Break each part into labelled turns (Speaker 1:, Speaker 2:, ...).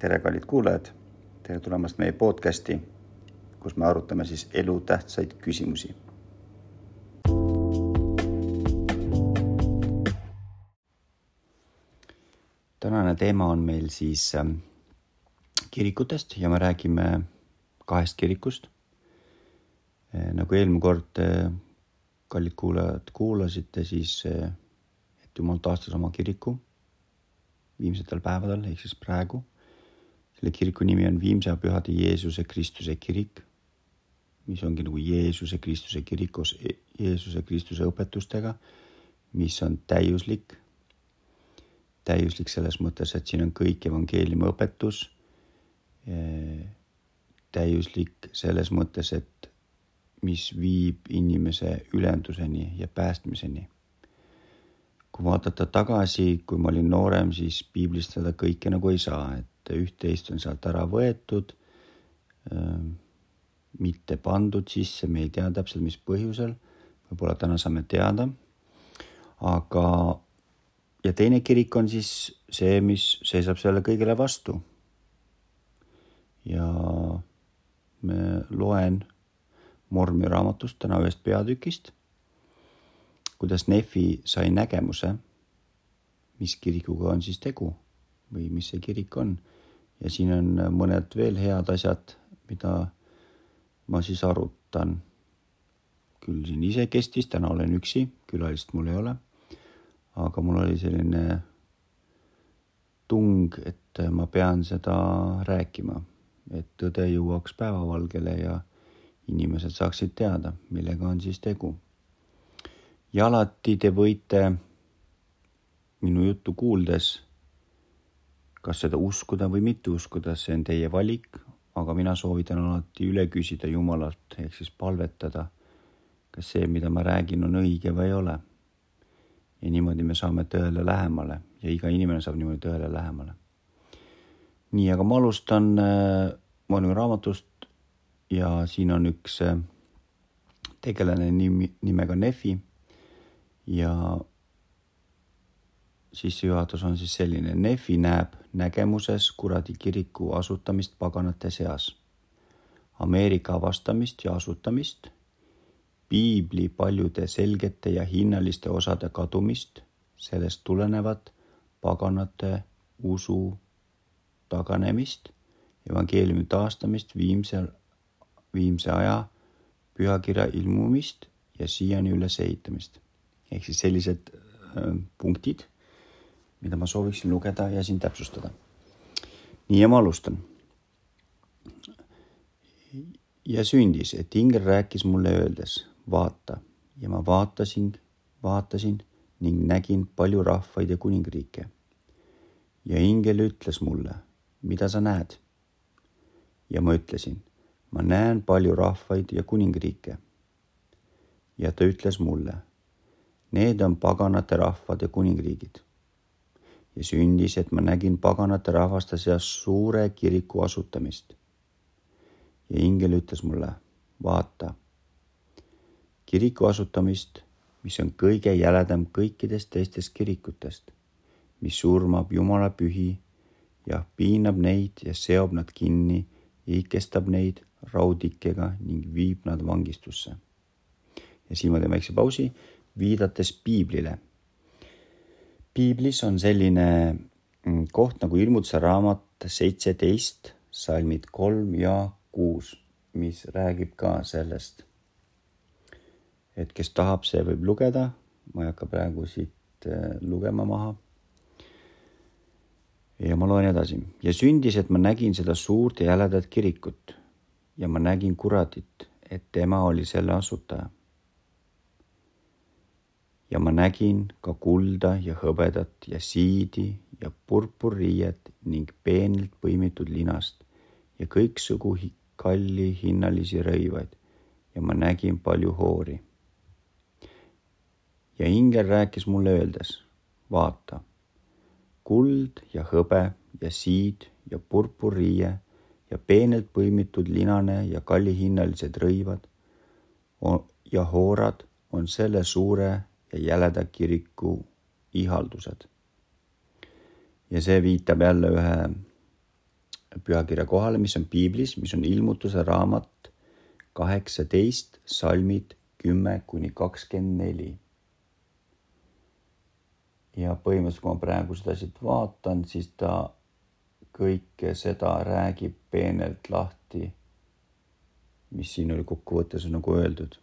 Speaker 1: tere, kallid kuulajad. tere tulemast meie podcasti, kus me arutame siis elutähtsaid küsimusi. tänane teema on meil siis ähm, kirikutest ja me räägime kahest kirikust. Äh, nagu eelmine kord, äh, kallid kuulajad, kuulasite, siis äh, et Jumal taastas oma kiriku viimsetel päevadel ehk siis praegu selle kiriku nimi on Viimse Pühade Jeesuse Kristuse kirik, mis ongi nagu Jeesuse Kristuse kirik koos e-, Jeesuse Kristuse õpetustega, mis on täiuslik. täiuslik selles mõttes, et siin on kõik evangeeliumi õpetus. täiuslik selles mõttes, et mis viib inimese ülenduseni ja päästmiseni. kui vaadata tagasi, kui ma olin noorem, siis piiblist seda kõike nagu ei saa, et üht-teist on sealt ära võetud, ähm, mitte pandud sisse, me ei tea täpselt, mis põhjusel, võib-olla täna saame teada. aga, ja teine kirik on siis see, mis seisab sellele kõigele vastu. ja me loen Mormi raamatust täna ühest peatükist, kuidas Nefi sai nägemuse, mis kirikuga on siis tegu või mis see kirik on ja siin on mõned veel head asjad, mida ma siis arutan. küll siin isekestis, täna olen üksi, külalist mul ei ole. aga mul oli selline tung, et ma pean seda rääkima, et tõde jõuaks päevavalgele ja inimesed saaksid teada, millega on siis tegu. ja alati te võite minu juttu kuuldes kas seda uskuda või mitte uskuda, see on teie valik, aga mina soovitan alati üle küsida Jumalalt ehk siis palvetada, kas see, mida ma räägin, on õige või ei ole. ja niimoodi me saame tõele lähemale ja iga inimene saab niimoodi tõele lähemale. nii, aga ma alustan äh, maailma raamatust ja siin on üks äh, tegelane nimi, nimega Nefi ja sissejuhatus on siis selline. Nefi näeb nägemuses kuradi kiriku asutamist paganate seas, Ameerika avastamist ja asutamist, piibli paljude selgete ja hinnaliste osade kadumist, sellest tulenevat paganate usu taganemist, evangeeliumi taastamist, viimse, viimse aja pühakirja ilmumist ja siiani ülesehitamist. ehk siis sellised äh, punktid mida ma sooviksin lugeda ja siin täpsustada. nii ja ma alustan. ja sündis, et ingel rääkis mulle öeldes, vaata ja ma vaatasin, vaatasin ning nägin palju rahvaid ja kuningriike. ja ingel ütles mulle, mida sa näed? ja ma ütlesin, ma näen palju rahvaid ja kuningriike. ja ta ütles mulle, need on paganate rahvad ja kuningriigid ja sündis, et ma nägin paganate rahvaste seas suure kiriku asutamist. ja ingel ütles mulle, vaata, kiriku asutamist, mis on kõige jäledam kõikidest teistest kirikutest, mis surmab Jumala pühi ja piinab neid ja seob nad kinni ja ikestab neid raudikega ning viib nad vangistusse. ja siin ma teen väikse pausi, viidates piiblile piiblis on selline mm, koht nagu ilmutuse raamat seitseteist, salmid kolm ja kuus, mis räägib ka sellest. et kes tahab, see võib lugeda, ma ei hakka praegu siit äh, lugema maha. ja ma loen edasi ja sündis, et ma nägin seda suurt ja jäledat kirikut ja ma nägin kuradit, et tema oli selle asutaja ja ma nägin ka kulda ja hõbedat ja siidi ja purpurriiet ning peenelt põimitud linast ja kõiksugu kalli hinnalisi rõivaid ja ma nägin palju hoori. ja ingel rääkis mulle öeldes, vaata, kuld ja hõbe ja siid ja purpurriie ja peenelt põimitud linane ja kallihinnalised rõivad ja hoorad on selle suure ja jäleda kiriku ihaldused. ja see viitab jälle ühe pühakirja kohale, mis on piiblis, mis on ilmutuse raamat kaheksateist, salmid kümme kuni kakskümmend neli. ja põhimõtteliselt, kui ma praegu seda siit vaatan, siis ta kõike seda räägib peenelt lahti, mis siin oli kokkuvõttes nagu öeldud.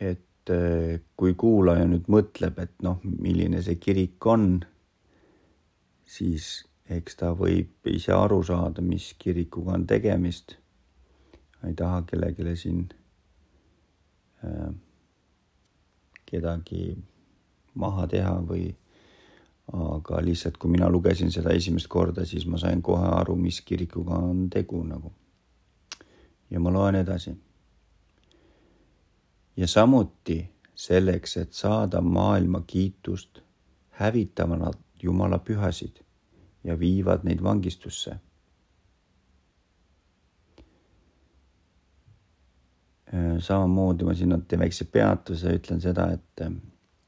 Speaker 1: et eh, kui kuulaja nüüd mõtleb, et noh, milline see kirik on, siis eks ta võib ise aru saada, mis kirikuga on tegemist. ei taha kellelegi siin äh, kedagi maha teha või aga lihtsalt, kui mina lugesin seda esimest korda, siis ma sain kohe aru, mis kirikuga on tegu nagu. ja ma loen edasi. Ja samuti selleks, et saada maailma kiitust, hävitavad nad Jumala pühasid ja viivad neid vangistusse. samamoodi ma siin teen väikse peatuse, ütlen seda, et,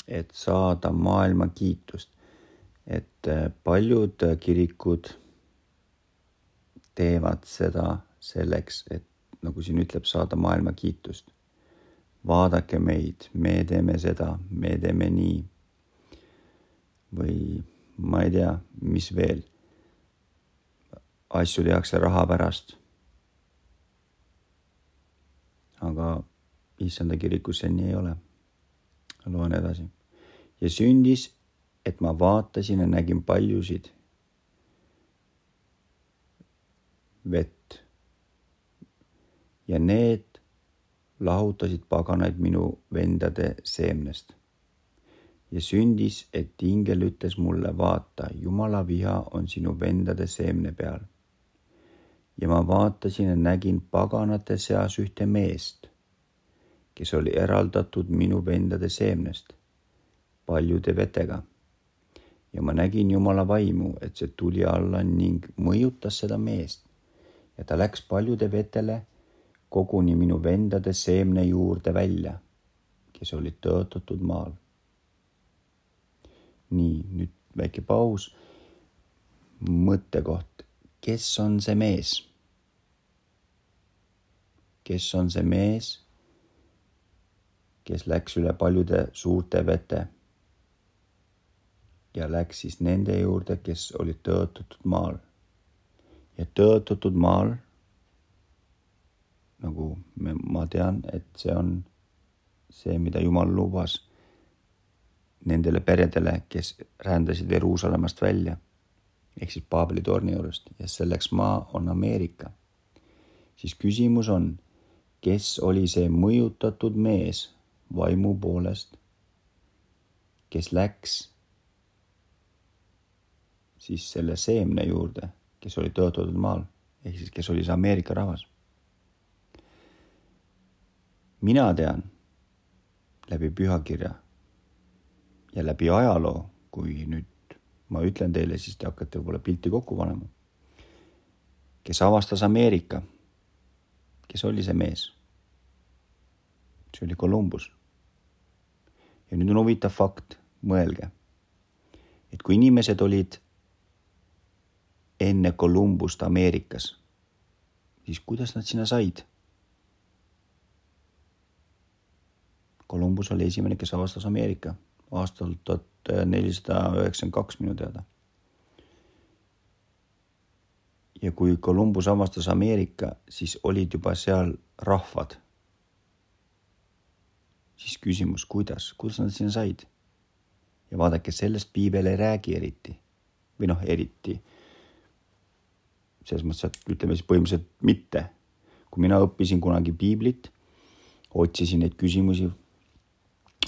Speaker 1: et saada maailma kiitust, et paljud kirikud teevad seda selleks, et nagu siin ütleb, saada maailma kiitust. Vaadake meid, me teeme seda, me teeme nii. või ma ei tea, mis veel. asju tehakse raha pärast. aga issanda kirikus see nii ei ole. loen edasi. ja sündis, et ma vaatasin ja nägin paljusid vett. ja need lahutasid paganaid minu vendade seemnest ja sündis, et ingel ütles mulle, vaata, Jumala viha on sinu vendade seemne peal. ja ma vaatasin ja nägin paganate seas ühte meest, kes oli eraldatud minu vendade seemnest paljude vetega. ja ma nägin Jumala vaimu, et see tuli alla ning mõjutas seda meest ja ta läks paljude vetele koguni minu vendade seemne juurde välja, kes olid tõotatud maal nii, nüüd väike paus. mõttekoht, kes on see mees? kes on see mees, kes läks üle paljude suurte vete ja läks siis nende juurde, kes olid tõotatud maal. ja tõotatud maal, nagu me, ma tean, et see on see, mida Jumal lubas nendele peredele, kes rändasid Jeruusalemmast välja ehk siis Paabeli torni juurest ja selleks maa on Ameerika. siis küsimus on, kes oli see mõjutatud mees vaimu poolest, kes läks siis selle seemne juurde, kes oli tõotatud maal ehk siis kes oli see Ameerika rahvas. Mina tean läbi pühakirja ja läbi ajaloo, kui nüüd ma ütlen teile, siis te hakkate võib-olla pilti kokku panema. kes avastas Ameerika? kes oli see mees? see oli Columbus. ja nüüd on huvitav fakt, mõelge, et kui inimesed olid enne Columbust Ameerikas, siis kuidas nad sinna said? Columbus oli esimene, kes avastas Ameerika aastal tuhat nelisada üheksakümmend kaks minu teada. ja kui Columbus avastas Ameerika, siis olid juba seal rahvad. siis küsimus, kuidas, kuidas nad sinna said? ja vaadake, sellest piibel ei räägi eriti või noh, eriti selles mõttes, et ütleme siis põhimõtteliselt mitte. kui mina õppisin kunagi piiblit, otsisin neid küsimusi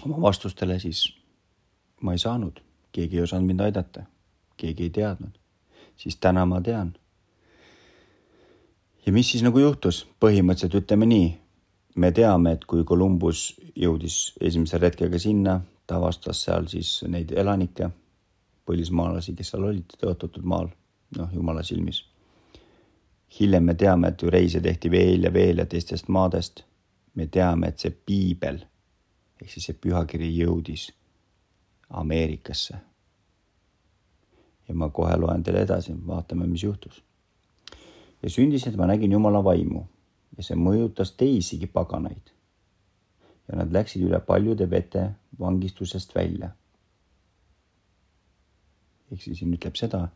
Speaker 1: oma vastustele, siis ma ei saanud, keegi ei osanud mind aidata, keegi ei teadnud. siis täna ma tean. ja mis siis nagu juhtus, põhimõtteliselt ütleme nii, me teame, et kui Columbus jõudis esimese retkega sinna, ta avastas seal siis neid elanikke, põlismaalasi, kes seal olid tõotatud maal, noh, jumala silmis. hiljem me teame, et ju reise tehti veel ja veel ja teistest maadest. me teame, et see piibel ehk siis see pühakiri jõudis Ameerikasse. ja ma kohe loen teile edasi, vaatame, mis juhtus. ja sündis, et ma nägin Jumala vaimu ja see mõjutas teisigi paganaid. ja nad läksid üle paljude vete vangistusest välja. ehk siis siin ütleb seda,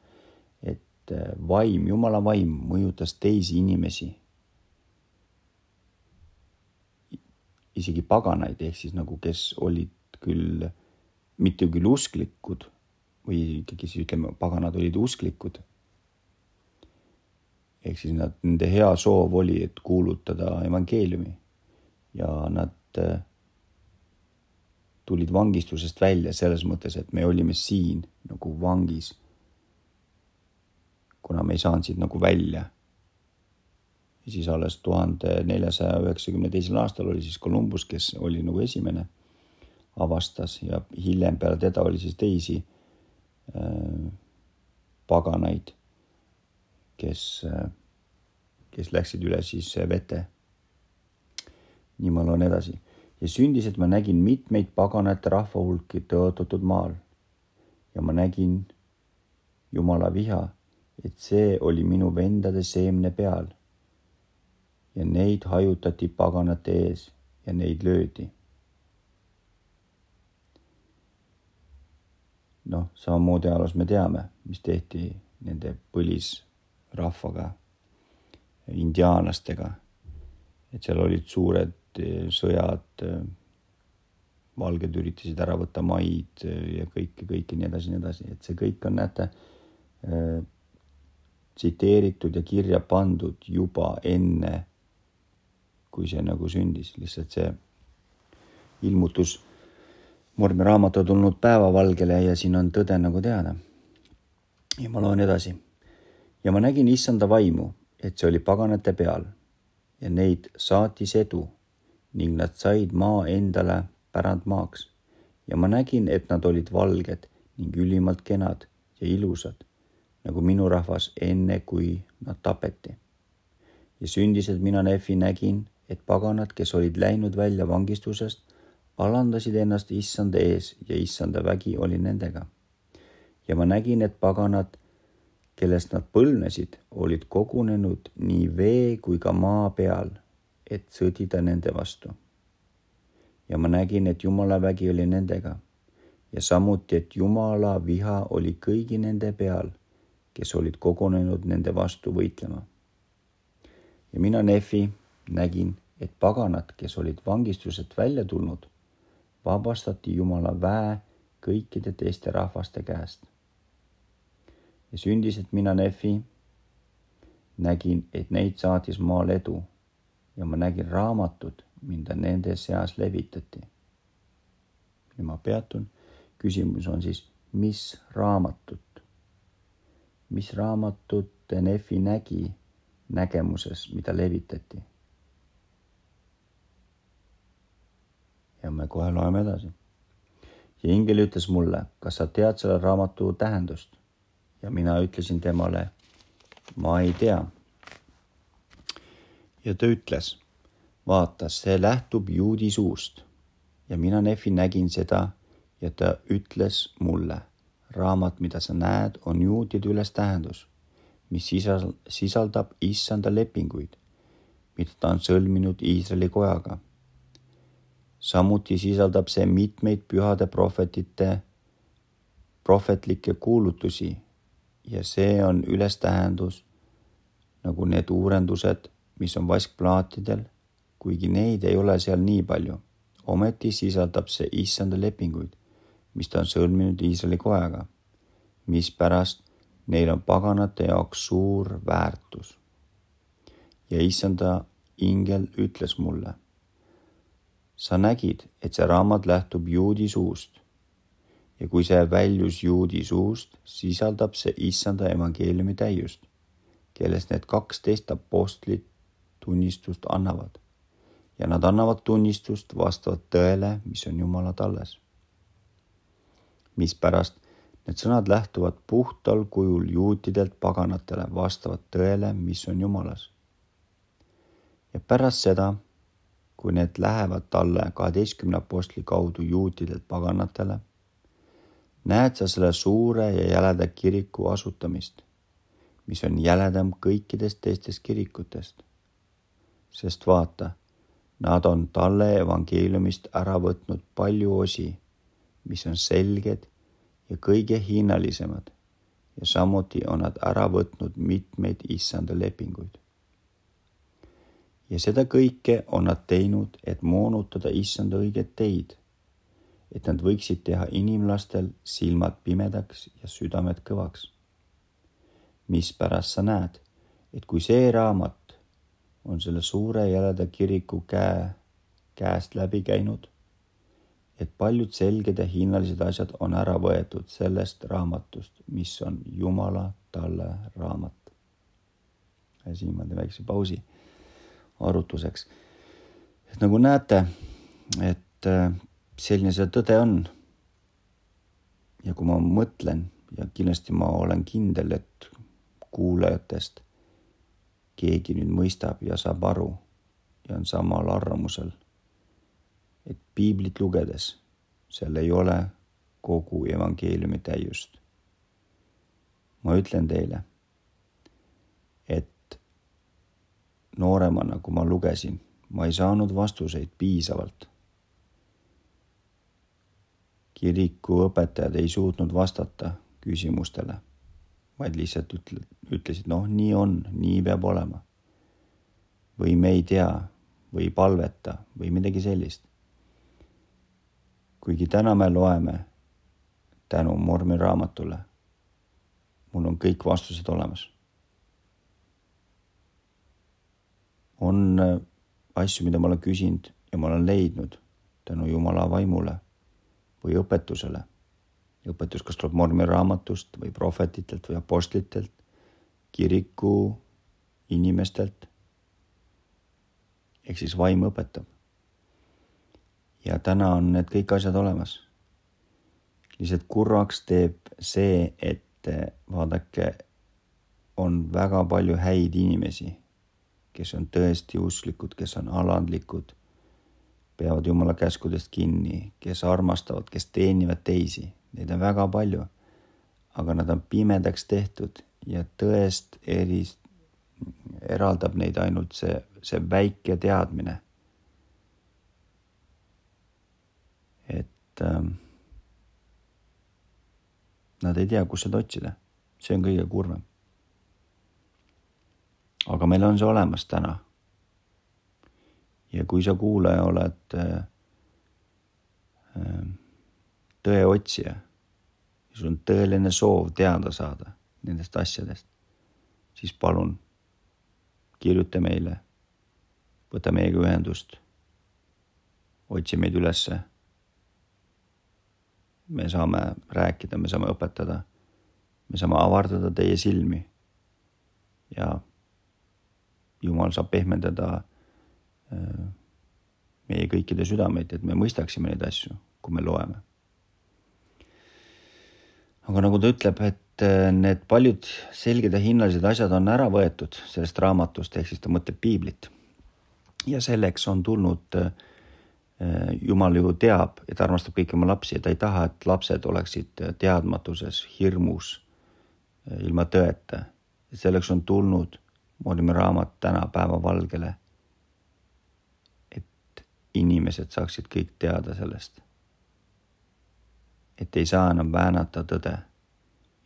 Speaker 1: et äh, vaim, Jumala vaim mõjutas teisi inimesi. Isegi paganaid ehk siis nagu, kes olid küll mitte küll usklikud või ikkagi siis ütleme, paganad olid usklikud. ehk siis nad, nende hea soov oli, et kuulutada evangeeliumi ja nad äh, tulid vangistusest välja selles mõttes, et me olime siin nagu vangis. kuna me ei saanud siit nagu välja. Ja siis alles tuhande neljasaja üheksakümne teisel aastal oli siis Columbus, kes oli nagu esimene avastas ja hiljem peale teda oli siis teisi äh, paganaid, kes äh,, kes läksid üle siis vete. nii ma loen edasi. ja sündis, et ma nägin mitmeid paganate rahva hulki tõotatud maal ja ma nägin Jumala viha, et see oli minu vendade seemne peal. Ja neid hajutati paganate ees ja neid löödi noh, samamoodi ajaloos me teame, mis tehti nende põlisrahvaga, indiaanlastega. et seal olid suured eh, sõjad, eh, valged üritasid ära võtta maid eh, ja kõike, kõike nii edasi, nii edasi, et see kõik on, näete, tsiteeritud ja kirja pandud juba enne, kui see nagu sündis, lihtsalt see ilmutus Mormi raamat on tulnud päevavalgele ja siin on tõde nagu teada. ja ma loen edasi. ja ma nägin issanda vaimu, et see oli paganate peal ja neid saatis edu ning nad said maa endale pärandmaaks. ja ma nägin, et nad olid valged ning ülimalt kenad ja ilusad, nagu minu rahvas enne, kui nad tapeti. ja sündis, et mina Nefi nägin, et paganad, kes olid läinud välja vangistusest alandasid ennast issanda ees ja issanda vägi oli nendega. ja ma nägin, et paganad, kellest nad põlvnesid, olid kogunenud nii vee kui ka maa peal, et sõdida nende vastu. ja ma nägin, et Jumala vägi oli nendega ja samuti, et Jumala viha oli kõigi nende peal, kes olid kogunenud nende vastu võitlema. ja mina, Nefi, nägin, et paganad, kes olid vangistusest välja tulnud, vabastati Jumala väe kõikide teiste rahvaste käest. ja sündis, et mina, Nefi, nägin, et neid saatis maal edu ja ma nägin raamatut, mida nende seas levitati. ja ma peatun, küsimus on siis, mis raamatut? mis raamatut Nefi nägi nägemuses, mida levitati ja me kohe loeme edasi. ja ingel ütles mulle, kas sa tead selle raamatu tähendust? ja mina ütlesin temale, ma ei tea. ja ta ütles, vaata, see lähtub juudi suust ja mina, Nefi, nägin seda ja ta ütles mulle, raamat, mida sa näed, on juutide ülestähendus, mis sisaldab issanda lepinguid, mida ta on sõlminud Iisraeli kojaga samuti sisaldab see mitmeid pühade prohvetite prohvetlikke kuulutusi ja see on ülestähendus nagu need uuendused, mis on vaskplaatidel, kuigi neid ei ole seal nii palju. ometi sisaldab see issanda lepinguid, mis ta on sõlminud Iisraeli kojaga, mispärast neil on paganate jaoks suur väärtus. ja issanda ingel ütles mulle sa nägid, et see raamat lähtub juudi suust. ja kui see väljus juudi suust, sisaldab see issanda evangeeliumi täiust, kellest need kaksteist apostlit tunnistust annavad. ja nad annavad tunnistust vastavalt tõele, mis on Jumala talles. mispärast need sõnad lähtuvad puhtal kujul juutidelt paganatele vastavalt tõele, mis on Jumalas. ja pärast seda kui need lähevad talle kaheteistkümne apostli kaudu juutidelt paganatele, näed sa selle suure ja jäleda kiriku asutamist, mis on jäledam kõikidest teistest kirikutest. sest vaata, nad on talle evangeeliumist ära võtnud palju osi, mis on selged ja kõige hinnalisemad ja samuti on nad ära võtnud mitmeid issanda lepinguid. Ja seda kõike on nad teinud, et moonutada issanda õiget teid et nad võiksid teha inimlastel silmad pimedaks ja südamed kõvaks. mispärast sa näed, et kui see raamat on selle suure jäleda kiriku käe, käest läbi käinud, et paljud selged ja hinnalised asjad on ära võetud sellest raamatust, mis on Jumala talle raamat. ja siin ma teen väikse pausi arutuseks. et nagu näete, et selline see tõde on. ja kui ma mõtlen ja kindlasti ma olen kindel, et kuulajatest keegi nüüd mõistab ja saab aru ja on samal arvamusel, et piiblit lugedes seal ei ole kogu evangeeliumi täiust. ma ütlen teile, et nooremana, kui ma lugesin, ma ei saanud vastuseid piisavalt kiriku õpetajad ei suutnud vastata küsimustele, vaid lihtsalt ütle, ütlesid, noh, nii on, nii peab olema. või me ei tea või palveta või midagi sellist. kuigi täna me loeme tänu Mormi raamatule, mul on kõik vastused olemas. On asju, mida ma olen küsinud ja ma olen leidnud tänu Jumala vaimule või õpetusele. õpetus kas tuleb mormi raamatust või prohvetitelt või apostlitelt, kiriku inimestelt. ehk siis vaim õpetab. ja täna on need kõik asjad olemas. lihtsalt kurvaks teeb see, et vaadake, on väga palju häid inimesi, kes on tõesti usklikud, kes on alandlikud peavad Jumala käskudest kinni, kes armastavad, kes teenivad teisi, neid on väga palju. aga nad on pimedaks tehtud ja tõest erist, eraldab neid ainult see, see väike teadmine. et ähm, nad ei tea, kus seda otsida, see on kõige kurvem. Aga meil on see olemas täna ja kui sa kuulaja oled äh, äh, tõeotsija ja sul on tõeline soov teada saada nendest asjadest, siis palun kirjuta meile, võta meiega ühendust, otsi meid ülesse. me saame rääkida, me saame õpetada, me saame avardada teie silmi ja Jumal saab pehmendada Äh, meie kõikide südameid, et me mõistaksime neid asju, kui me loeme. aga nagu ta ütleb, et äh, need paljud selged ja hinnalised asjad on ära võetud sellest raamatust, ehk siis ta mõtleb piiblit. ja selleks on tulnud äh, Jumal ju teab, et armastab kõiki oma lapsi ja ta ei taha, et lapsed oleksid teadmatuses, hirmus, ilma tõeta. selleks on tulnud Moorimäe raamat täna päevavalgele inimesed saaksid kõik teada sellest. et ei saa enam väänata tõde.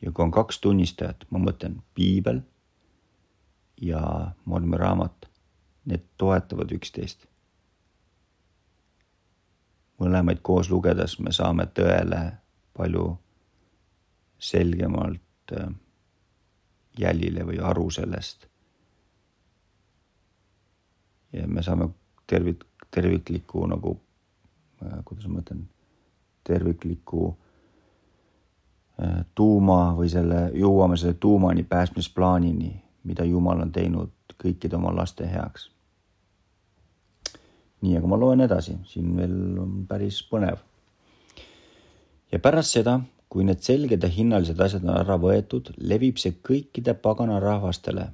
Speaker 1: ja kui on kaks tunnistajat, ma mõtlen piibel ja Mormi raamat, need toetavad üksteist. mõlemaid koos lugedes me saame tõele palju selgemalt äh, jälile või aru sellest. Ja me saame tervit-, tervikliku nagu, äh, kuidas ma ütlen, tervikliku äh, tuuma või selle, jõuame selle tuumani, päästmisplaanini, mida Jumal on teinud kõikide oma laste heaks. nii, aga ma loen edasi, siin veel on päris põnev. ja pärast seda, kui need selged ja hinnalised asjad on ära võetud, levib see kõikide pagana rahvastele.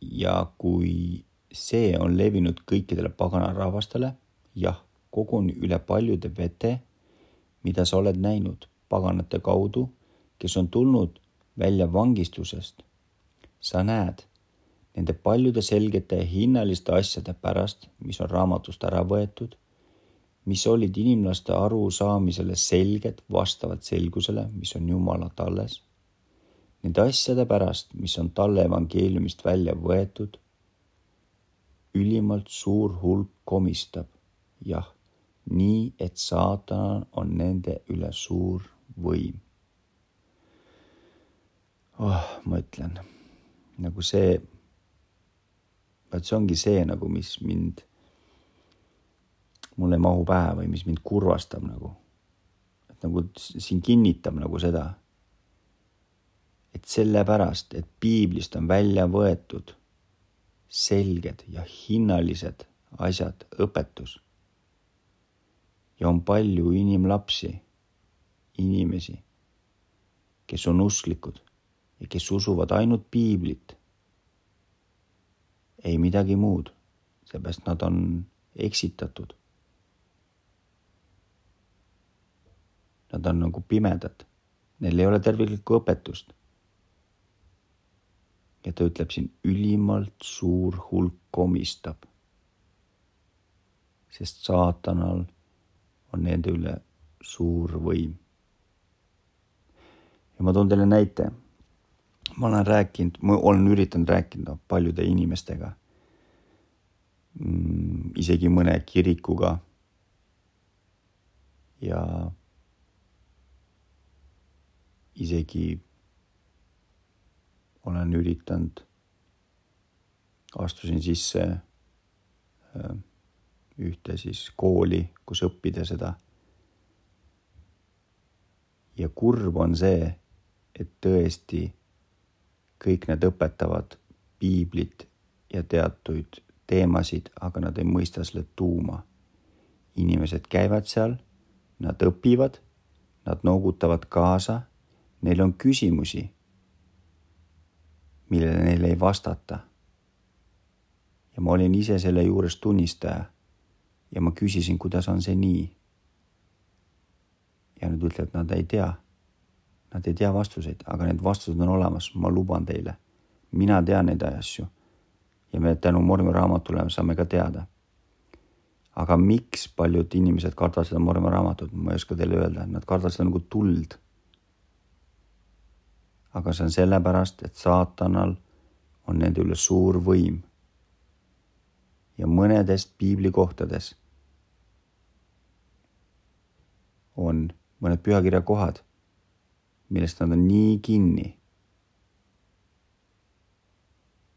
Speaker 1: ja kui see on levinud kõikidele pagana rahvastele, jah, kogun üle paljude vete, mida sa oled näinud, paganate kaudu, kes on tulnud välja vangistusest. sa näed nende paljude selgete hinnaliste asjade pärast, mis on raamatust ära võetud, mis olid inimlaste arusaamisele selged vastavalt selgusele, mis on Jumala talles. Nende asjade pärast, mis on talle evangeeliumist välja võetud, ülimalt suur hulk komistab, jah, nii et saatanal on nende üle suur võim. oh, ma ütlen, nagu see, vaat see ongi see nagu, mis mind, mul ei mahu pähe või mis mind kurvastab nagu. et nagu siin kinnitab nagu seda, et sellepärast, et piiblist on välja võetud selged ja hinnalised asjad, õpetus. ja on palju inimlapsi, inimesi, kes on usklikud ja kes usuvad ainult piiblit. ei midagi muud, seepärast nad on eksitatud. Nad on nagu pimedad, neil ei ole terviklikku õpetust ja ta ütleb siin ülimalt suur hulk komistab. sest saatanal on nende üle suur võim. ja ma toon teile näite. ma olen rääkinud, ma olen üritanud rääkida paljude inimestega mm,. isegi mõne kirikuga. ja isegi olen üritanud, astusin sisse äh, ühte siis kooli, kus õppida seda. ja kurb on see, et tõesti kõik need õpetavad piiblit ja teatuid teemasid, aga nad ei mõista selle tuuma. inimesed käivad seal, nad õpivad, nad noogutavad kaasa, neil on küsimusi millele neile ei vastata. ja ma olin ise selle juures tunnistaja. ja ma küsisin, kuidas on see nii. ja nad ütlevad, nad ei tea. Nad ei tea vastuseid, aga need vastused on olemas, ma luban teile. mina tean neid asju. ja me tänu Mormi raamatule saame ka teada. aga miks paljud inimesed kardavad seda Mormi raamatut, ma ei oska teile öelda, nad kardavad seda nagu tuld aga see on sellepärast, et saatanal on nende üle suur võim. ja mõnedes piiblikohtades on mõned pühakirja kohad, millest nad on nii kinni.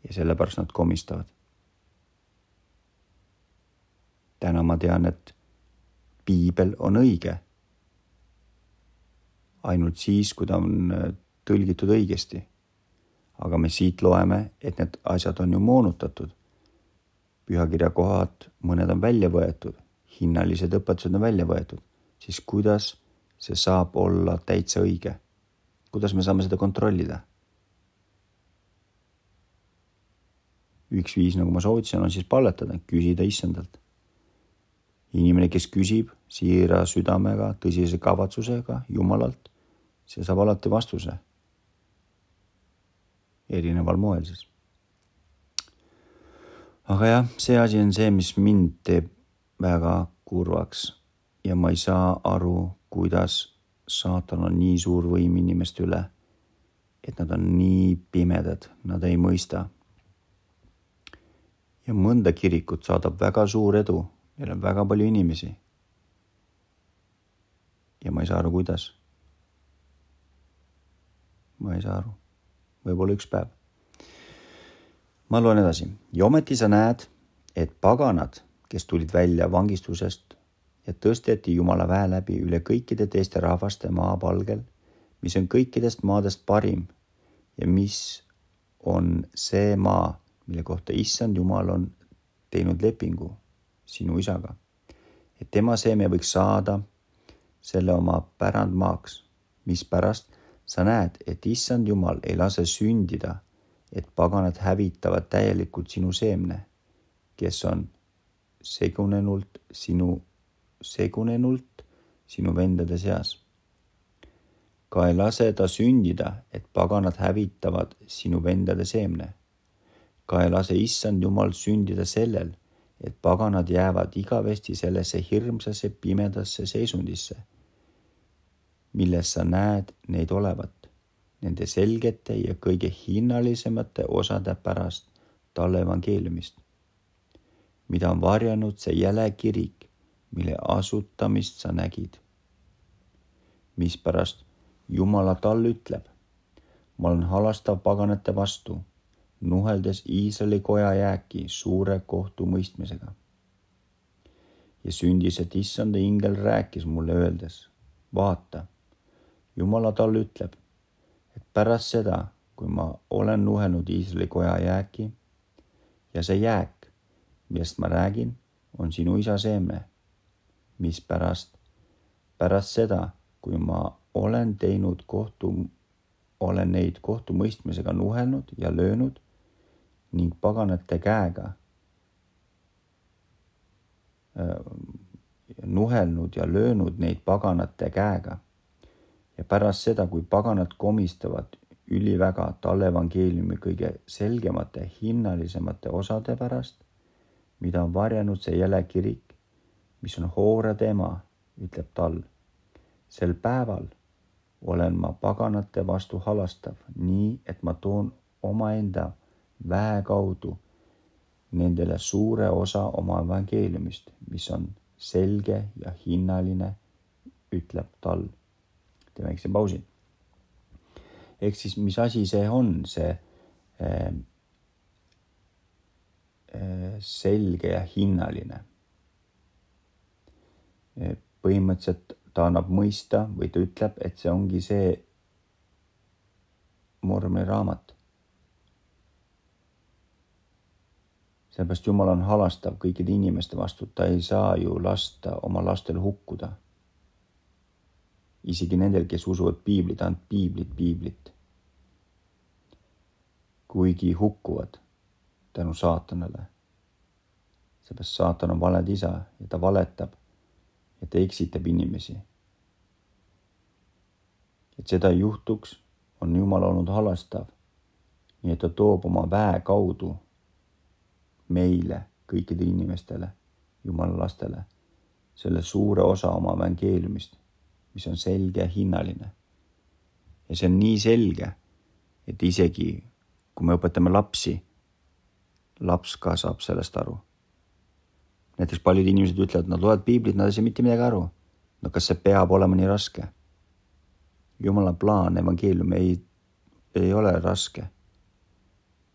Speaker 1: ja sellepärast nad komistavad. täna ma tean, et piibel on õige. ainult siis, kui ta on tõlgitud õigesti. aga me siit loeme, et need asjad on ju moonutatud. pühakirja kohad, mõned on välja võetud, hinnalised õpetused on välja võetud, siis kuidas see saab olla täitsa õige? kuidas me saame seda kontrollida? üks viis, nagu ma soovitasin, on siis palvetada, küsida issandalt. inimene, kes küsib siira südamega, tõsise kavatsusega Jumalalt, see saab alati vastuse erineval moel siis. aga jah, see asi on see, mis mind teeb väga kurvaks ja ma ei saa aru, kuidas saatan on nii suur võim inimeste üle, et nad on nii pimedad, nad ei mõista. ja mõnda kirikut saadab väga suur edu, neil on väga palju inimesi. ja ma ei saa aru, kuidas. ma ei saa aru võib-olla üks päev. ma loen edasi ja ometi sa näed, et paganad, kes tulid välja vangistusest ja tõsteti Jumala väe läbi üle kõikide teiste rahvaste maapalgel, mis on kõikidest maadest parim ja mis on see maa, mille kohta issand Jumal on teinud lepingu sinu isaga, et tema seeme võiks saada selle oma pärandmaaks, mispärast sa näed, et issand Jumal ei lase sündida, et paganad hävitavad täielikult sinu seemne, kes on segunenult sinu, segunenult sinu vendade seas. ka ei lase ta sündida, et paganad hävitavad sinu vendade seemne. ka ei lase issand Jumal sündida sellel, et paganad jäävad igavesti sellesse hirmsasse pimedasse seisundisse, milles sa näed neid olevat, nende selgete ja kõige hinnalisemate osade pärast talle evangeeliumist, mida on varjanud see jäle kirik, mille asutamist sa nägid. mispärast Jumala tal ütleb, ma olen halastav paganate vastu, nuheldes Iisraeli koja jääki suure kohtumõistmisega. ja sündis, et issanda ingel rääkis mulle öeldes, vaata, Jumala tal ütleb, et pärast seda, kui ma olen nuhelnud Iisraeli koja jääki ja see jääk, millest ma räägin, on sinu isa seemne, mispärast pärast seda, kui ma olen teinud kohtu, olen neid kohtumõistmisega nuhelnud ja löönud ning paganate käega nuhelnud ja löönud neid paganate käega. Ja pärast seda, kui paganad komistavad üliväga talle evangeeliumi kõige selgemate, hinnalisemate osade pärast, mida on varjanud see jäle kirik, mis on hoore tema, ütleb tal. sel päeval olen ma paganate vastu halastav, nii et ma toon omaenda väe kaudu nendele suure osa oma evangeeliumist, mis on selge ja hinnaline, ütleb tal. Teeme väikse pausi. ehk siis, mis asi see on, see äh, äh, selge ja hinnaline äh,? põhimõtteliselt ta annab mõista või ta ütleb, et see ongi see Mormoni raamat. seepärast Jumal on halastav kõikide inimeste vastu, ta ei saa ju lasta oma lastel hukkuda. Isegi nendel, kes usuvad piiblit, ainult piiblit, piiblit. kuigi hukkuvad tänu saatanale. seepärast saatan on valed isa ja ta valetab ja ta eksitab inimesi. et seda ei juhtuks, on Jumal olnud halastav. nii et ta toob oma väe kaudu meile, kõikidele inimestele, Jumala lastele, selle suure osa oma evangeeliumist, mis on selge ja hinnaline. ja see on nii selge, et isegi kui me õpetame lapsi, laps ka saab sellest aru näiteks paljud inimesed ütlevad, nad loevad piiblit, nad ei saa mitte midagi aru. no kas see peab olema nii raske? jumala plaan, evangeelium ei, ei ole raske.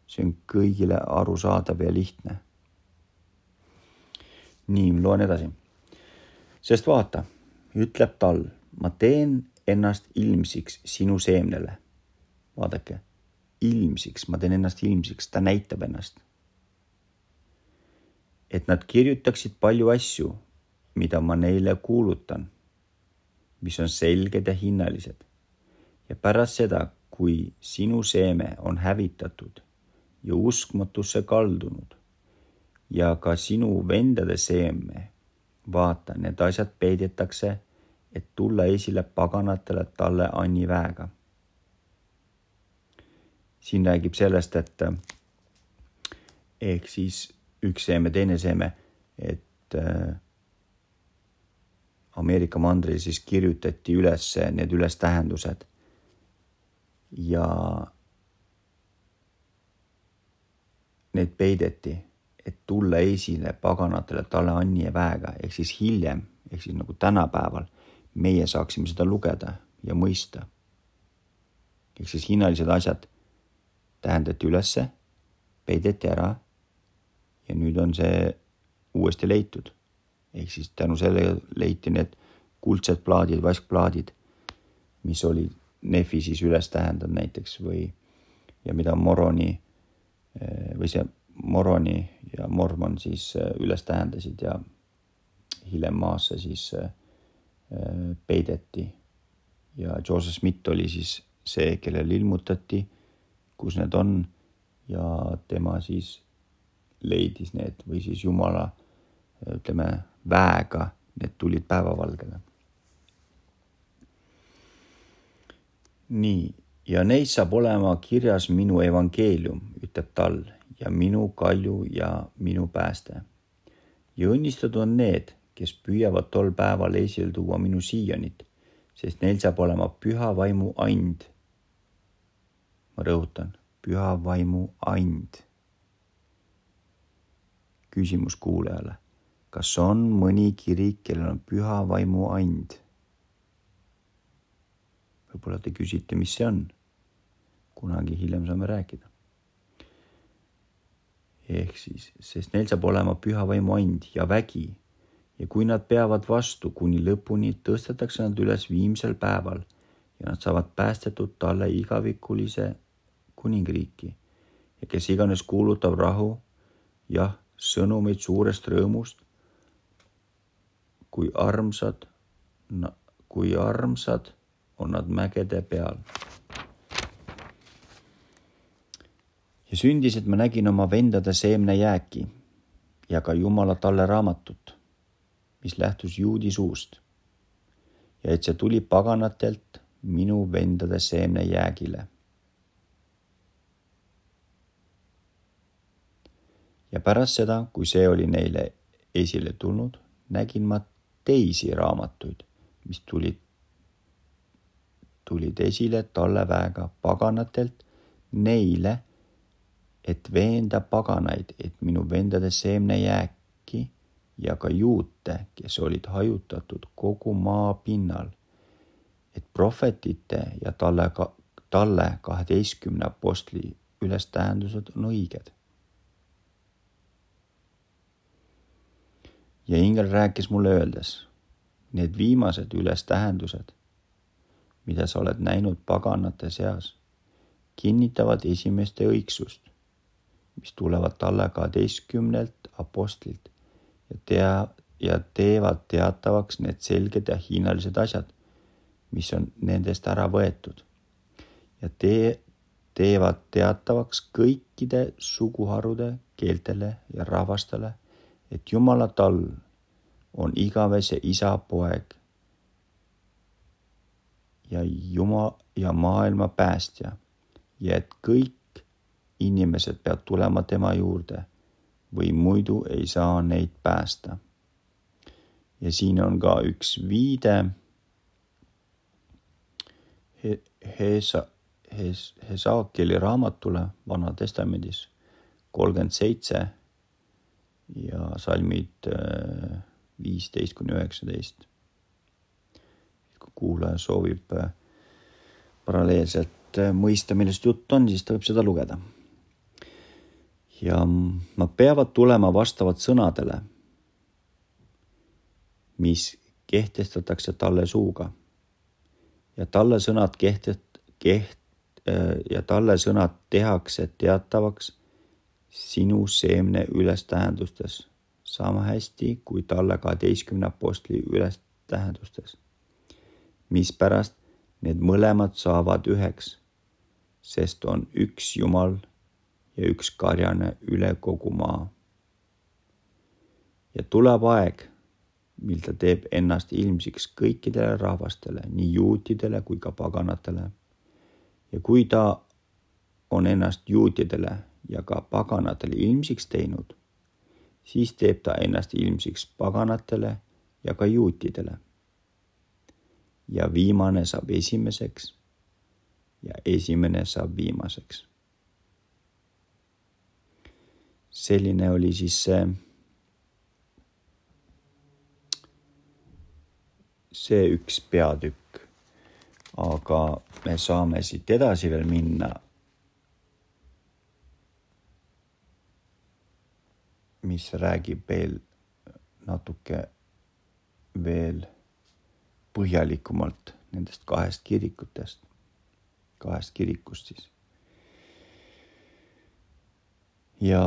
Speaker 1: see on kõigile arusaadav ja lihtne. nii, loen edasi. sest vaata, ütleb tal, ma teen ennast ilmsiks sinu seemnele. vaadake, ilmsiks, ma teen ennast ilmsiks, ta näitab ennast et nad kirjutaksid palju asju, mida ma neile kuulutan, mis on selged ja hinnalised. ja pärast seda, kui sinu seeme on hävitatud ja uskmatusse kaldunud ja ka sinu vendade seeme, vaata, need asjad peidetakse, et tulla esile paganatele talle Anni väega. siin räägib sellest, et ehk siis üks seeme, teine seeme, et äh, Ameerika mandril siis kirjutati üles need ülestähendused ja need peideti, et tulla esile paganatele talle Anni ja väega, ehk siis hiljem, ehk siis nagu tänapäeval meie saaksime seda lugeda ja mõista. ehk siis hinnalised asjad tähendati ülesse, peideti ära ja nüüd on see uuesti leitud. ehk siis tänu sellele leiti need kuldsed plaadid, vaskplaadid, mis olid Nefi siis üles tähendanud näiteks või ja mida Moroni eh, või see Moroni ja Mormon siis eh, üles tähendasid ja hiljem maasse siis eh, peideti. ja Joseph Smith oli siis see, kellele ilmutati, kus need on ja tema siis leidis need või siis Jumala ütleme väega need tulid päevavalgele. nii, ja neis saab olema kirjas minu evangeelium, ütleb tal, ja minu kalju ja minu pääste. ja õnnistatud on need, kes püüavad tol päeval esile tuua minu Siionit, sest neil saab olema püha vaimu and. ma rõhutan, püha vaimu and. küsimus kuulajale, kas on mõni kirik, kellel on püha vaimu and? võib-olla te küsite, mis see on. kunagi hiljem saame rääkida. ehk siis, sest neil saab olema püha vaimu and ja vägi ja kui nad peavad vastu kuni lõpuni, tõstetakse nad üles viimsel päeval ja nad saavad päästetud talle igavikulise kuningriiki ja kes iganes kuulutab rahu, jah, sõnumeid suurest rõõmust, kui armsad, kui armsad on nad mägede peal. ja sündis, et ma nägin oma vendade seemnejääki ja ka Jumala talle raamatut, mis lähtus juudi suust. ja et see tuli paganatelt minu vendade seemnejäägile. ja pärast seda, kui see oli neile esile tulnud, nägin ma teisi raamatuid, mis tulid tulid esile talleväega paganatelt neile, et veenda paganaid, et minu vendade seemnejääki ja ka juute, kes olid hajutatud kogu maa pinnal, et prohvetite ja talle ka, talle kaheteistkümne apostli ülestähendused on õiged. ja ingel rääkis mulle öeldes, need viimased ülestähendused mida sa oled näinud paganate seas, kinnitavad esimeste õigsust, mis tulevad talle kaheteistkümnelt apostlilt ja tea ja teevad teatavaks need selged ja hinnalised asjad, mis on nendest ära võetud. ja tee, teevad teatavaks kõikide suguharude, keeltele ja rahvastele, et Jumala tall on igavese isa poeg ja Jumal ja maailma päästja ja et kõik inimesed peavad tulema tema juurde või muidu ei saa neid päästa. ja siin on ka üks viide Hesa, Hes, Hesaakeli raamatule Vana Testamendis kolmkümmend seitse ja salmid äh, viisteist kuni üheksateist kuulaja soovib äh, paralleelselt äh, mõista, millest jutt on, siis ta võib seda lugeda. Ja nad peavad tulema vastavalt sõnadele, mis kehtestatakse talle suuga. ja talle sõnad kehtest-, keht- ja talle sõnad tehakse teatavaks sinu seemne ülestähendustes sama hästi kui talle kaheteistkümne apostli ülestähendustes mispärast need mõlemad saavad üheks, sest on üks Jumal ja üks karjane üle kogu maa. ja tuleb aeg, mil ta teeb ennast ilmsiks kõikidele rahvastele, nii juutidele kui ka paganatele. ja kui ta on ennast juutidele ja ka paganatele ilmsiks teinud, siis teeb ta ennast ilmsiks paganatele ja ka juutidele ja viimane saab esimeseks ja esimene saab viimaseks. Selline oli siis see, see üks peatükk. aga me saame siit edasi veel minna. mis räägib veel natuke veel põhjalikumalt nendest kahest kirikutest, kahest kirikust siis. ja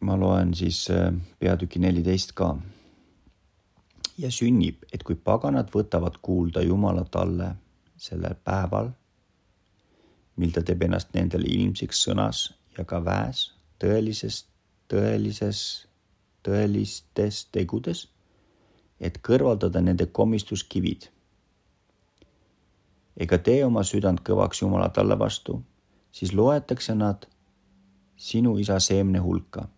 Speaker 1: ma loen siis äh, peatüki neliteist ka. ja sünnib, et kui paganad võtavad kuulda Jumala talle sellel päeval, mil ta teeb ennast nendele ilmsiks sõnas ja ka väes tõelises, tõelises, tõelistes tegudes et kõrvaldada nende komistuskivid. ega tee oma südant kõvaks Jumala talle vastu, siis loetakse nad sinu isa seemne hulka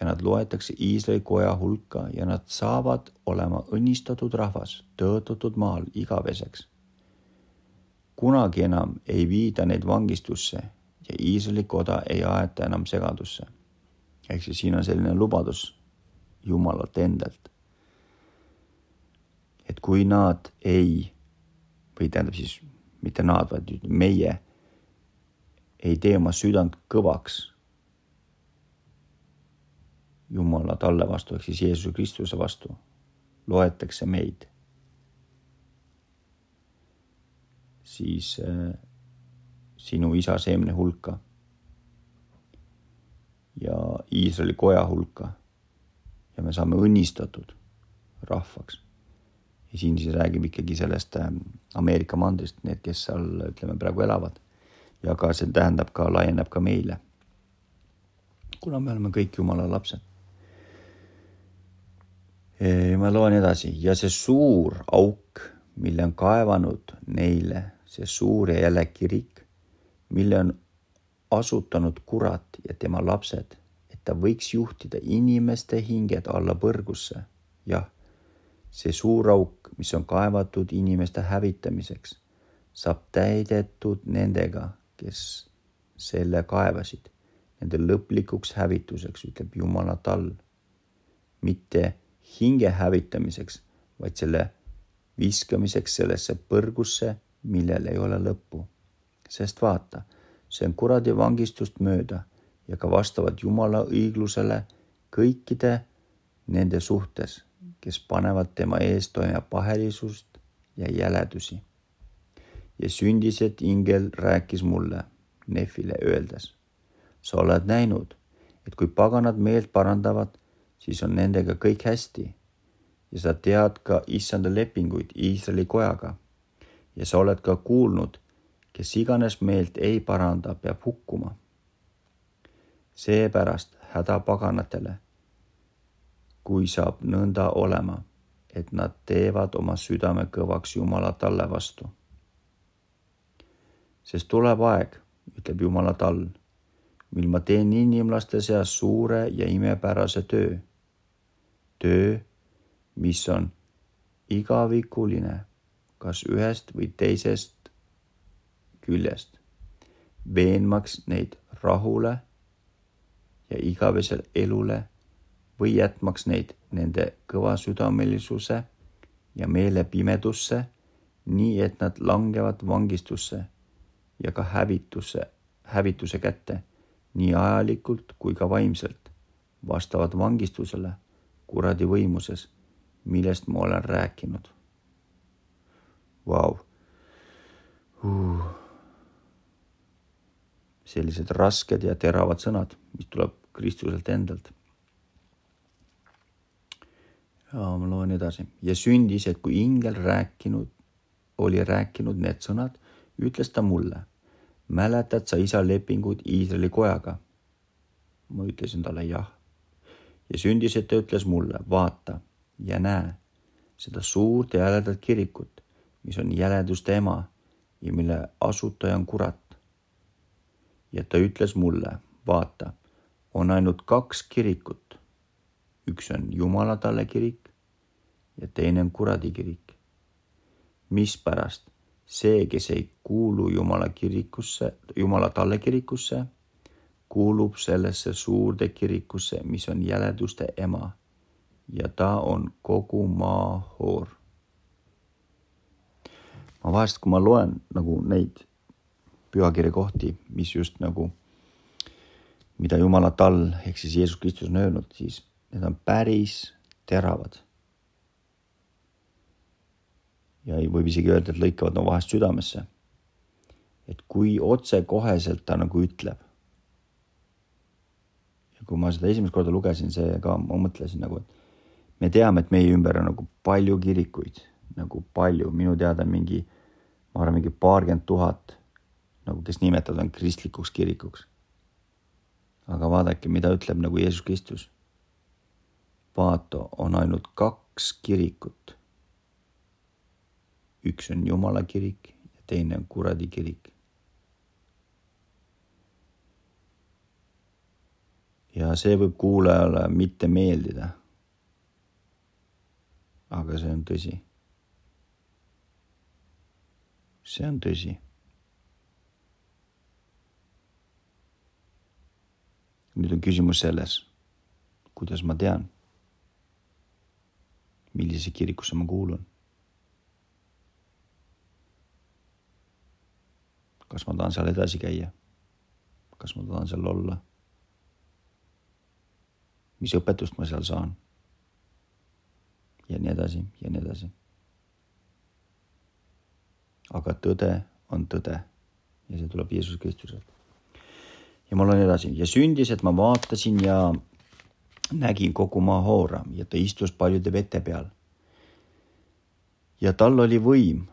Speaker 1: ja nad loetakse Iisraeli koja hulka ja nad saavad olema õnnistatud rahvas, tõotatud maal igaveseks. kunagi enam ei viida neid vangistusse ja Iisraeli koda ei aeta enam segadusse. ehk siis siin on selline lubadus Jumalalt endalt. et kui nad ei või tähendab siis mitte nad, vaid meie ei tee oma südant kõvaks Jumala talle vastu ehk siis Jeesuse Kristuse vastu, loetakse meid, siis äh, sinu isa seemne hulka. Ja Iisraeli koja hulka. Ja me saame õnnistatud rahvaks. ja siin siis räägib ikkagi sellest äh, Ameerika mandrist, need, kes seal ütleme praegu elavad. Ja ka see tähendab ka, laieneb ka meile. kuna me oleme kõik Jumala lapsed ma loen edasi ja see suur auk, mille on kaevanud neile, see suur ja jälle kirik, mille on asutanud kurat ja tema lapsed, et ta võiks juhtida inimeste hinged alla põrgusse. jah, see suur auk, mis on kaevatud inimeste hävitamiseks, saab täidetud nendega, kes selle kaevasid, nende lõplikuks hävituseks, ütleb Jumala tall. mitte hinge hävitamiseks, vaid selle viskamiseks sellesse põrgusse, millel ei ole lõppu. sest vaata, see on kuradi vangistust mööda ja ka vastavalt Jumala õiglusele kõikide nende suhtes, kes panevad tema ees toime pahelisust ja jäledusi. ja sündised ingel rääkis mulle, Nefile öeldes, sa oled näinud, et kui paganad meelt parandavad, siis on nendega kõik hästi. ja sa tead ka issanda lepinguid Iisraeli kojaga. ja sa oled ka kuulnud, kes iganes meelt ei paranda, peab hukkuma. seepärast häda paganatele, kui saab nõnda olema, et nad teevad oma südame kõvaks Jumala talle vastu. sest tuleb aeg, ütleb Jumala tall, mil ma teen inimlaste seas suure ja imepärase töö töö, mis on igavikuline, kas ühest või teisest küljest, veenmaks neid rahule ja igavesel elule või jätmaks neid nende kõvasüdamelisuse ja meelepimedusse, nii et nad langevad vangistusse ja ka hävitusse, hävituse kätte, nii ajalikult kui ka vaimselt, vastavalt vangistusele kuradi võimuses, millest ma olen rääkinud. Vau. Sellised rasked ja teravad sõnad, mis tuleb Kristuselt endalt. ja ma loen edasi ja sündis, et kui ingel rääkinud, oli rääkinud need sõnad, ütles ta mulle, mäletad sa isa lepingut Iisraeli kojaga? ma ütlesin talle jah ja sündis, et ta ütles mulle, vaata ja näe seda suurt ja jäledat kirikut, mis on jäleduste ema ja mille asutaja on kurat. ja ta ütles mulle, vaata, on ainult kaks kirikut. üks on Jumala talle kirik ja teine on kuradi kirik. mispärast see, kes ei kuulu Jumala kirikusse, Jumala talle kirikusse kuulub sellesse suurde kirikusse, mis on jäleduste ema ja ta on kogu maa hoor. ma vahest, kui ma loen nagu neid pühakirja kohti, mis just nagu, mida Jumala tall ehk siis Jeesus Kristus on öelnud, siis need on päris teravad. ja võib isegi öelda, et lõikavad no vahest südamesse. et kui otsekoheselt ta nagu ütleb kui ma seda esimest korda lugesin, see ka, ma mõtlesin nagu, et me teame, et meie ümber on nagu palju kirikuid, nagu palju, minu teada mingi, ma arvan, mingi paarkümmend tuhat nagu, kes nimetavad end kristlikuks kirikuks. aga vaadake, mida ütleb nagu Jeesus Kristus. vaata, on ainult kaks kirikut. üks on Jumala kirik ja teine on kuradi kirik. Ja see võib kuulajale mitte meeldida. aga see on tõsi. see on tõsi. nüüd on küsimus selles, kuidas ma tean, millisesse kirikusse ma kuulun. kas ma tahan seal edasi käia? kas ma tahan seal olla? Mis õpetust ma seal saan? ja nii edasi ja nii edasi. aga tõde on tõde ja see tuleb Jeesus Kristuselt. ja ma loen edasi ja sündis, et ma vaatasin ja nägin kogu maa hoora ja ta istus paljude vete peal. ja tal oli võim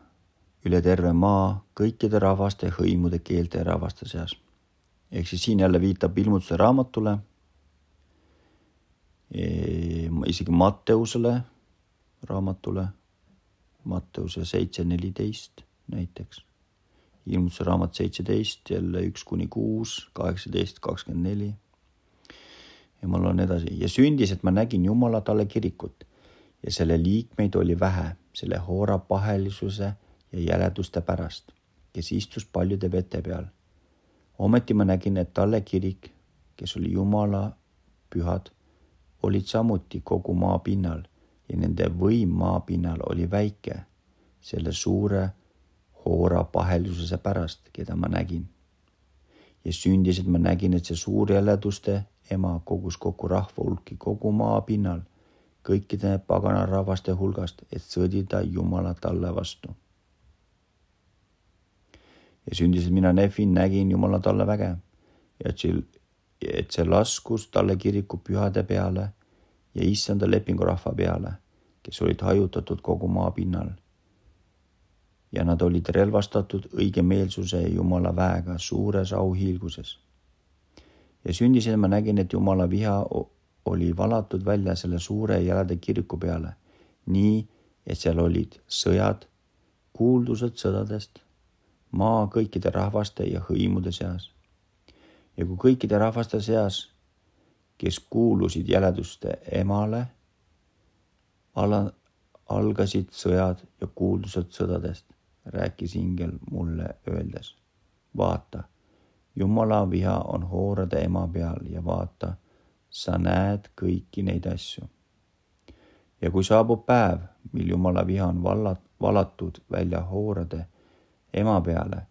Speaker 1: üle terve maa kõikide rahvaste, hõimude, keelte ja rahvaste seas. ehk siis siin jälle viitab ilmutuse raamatule, isegi Matteusele raamatule, Matteuse seitse neliteist näiteks, ilmutuse raamat seitseteist, jälle üks kuni kuus, kaheksateist, kakskümmend neli. ja ma loen edasi ja sündis, et ma nägin Jumala talle kirikut ja selle liikmeid oli vähe, selle hoora pahelisuse ja jäleduste pärast, kes istus paljude vete peal. ometi ma nägin, et talle kirik, kes oli Jumala pühad, olid samuti kogu maa pinnal ja nende võim maa pinnal oli väike, selle suure hoora pahelisuse pärast, keda ma nägin. ja sündis, et ma nägin, et see suur jäleduste ema kogus kokku rahva hulki kogu maa pinnal, kõikide pagana rahvaste hulgast, et sõdida Jumala talle vastu ja sündis, et mina Nefin nägin Jumala talle väge ja see, et see laskus talle kiriku pühade peale ja issanda lepingu rahva peale, kes olid hajutatud kogu maa pinnal. ja nad olid relvastatud õigemeelsuse Jumala väega suures auhiilguses. ja sündis, et ma nägin, et Jumala viha oli valatud välja selle suure jälede kiriku peale, nii et seal olid sõjad, kuuldused sõdadest maa kõikide rahvaste ja hõimude seas. Ja kui kõikide rahvaste seas, kes kuulusid jäleduste emale, ala, algasid sõjad ja kuuldused sõdadest, rääkis ingel mulle öeldes. vaata, Jumala viha on hoorade ema peal ja vaata, sa näed kõiki neid asju. ja kui saabub päev, mil Jumala viha on vallat-, valatud välja hoorade ema peale,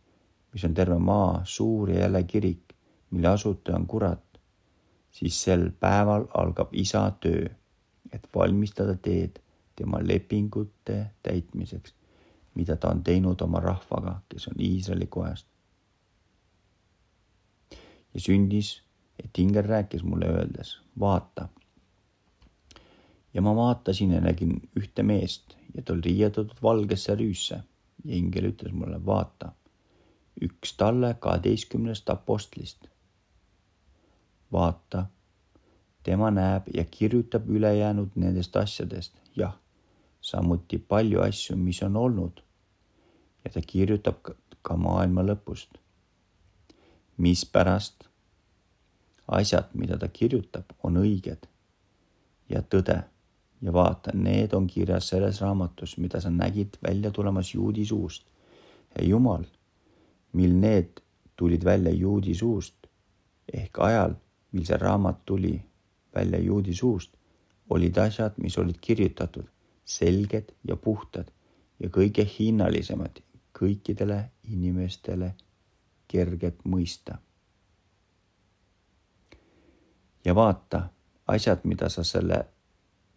Speaker 1: mis on terve maa suur ja jälle kirik, mille asutaja on kurat, siis sel päeval algab isa töö, et valmistada teed tema lepingute täitmiseks, mida ta on teinud oma rahvaga, kes on Iisraeli kojast. ja sündis, et ingel rääkis mulle öeldes, vaata. ja ma vaatasin ja nägin ühte meest ja ta oli riietatud valgesse rüüsse ja ingel ütles mulle, vaata, üks talle kaheteistkümnest apostlist. Vaata, tema näeb ja kirjutab ülejäänud nendest asjadest, jah, samuti palju asju, mis on olnud. ja ta kirjutab ka maailma lõpust. mispärast asjad, mida ta kirjutab, on õiged ja tõde ja vaata, need on kirjas selles raamatus, mida sa nägid välja tulemas juudi suust. ja Jumal, mil need tulid välja juudi suust ehk ajal, mil see raamat tuli välja juudi suust, olid asjad, mis olid kirjutatud, selged ja puhtad ja kõige hinnalisemad kõikidele inimestele kerged mõista. ja vaata, asjad, mida sa selle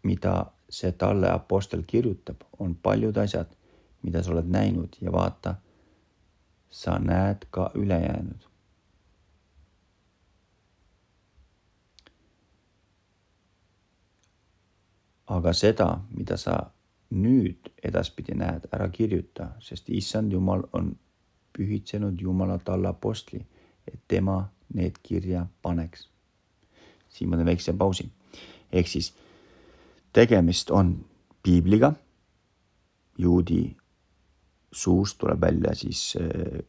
Speaker 1: mida see talle apostel kirjutab, on paljud asjad, mida sa oled näinud ja vaata, sa näed ka ülejäänud. Aga seda, mida sa nüüd edaspidi näed, ära kirjuta, sest issand Jumal on pühitsenud Jumala talle apostli, et tema need kirja paneks. siin ma teen väikse pausi. ehk siis tegemist on piibliga, juudi suust tuleb välja siis äh,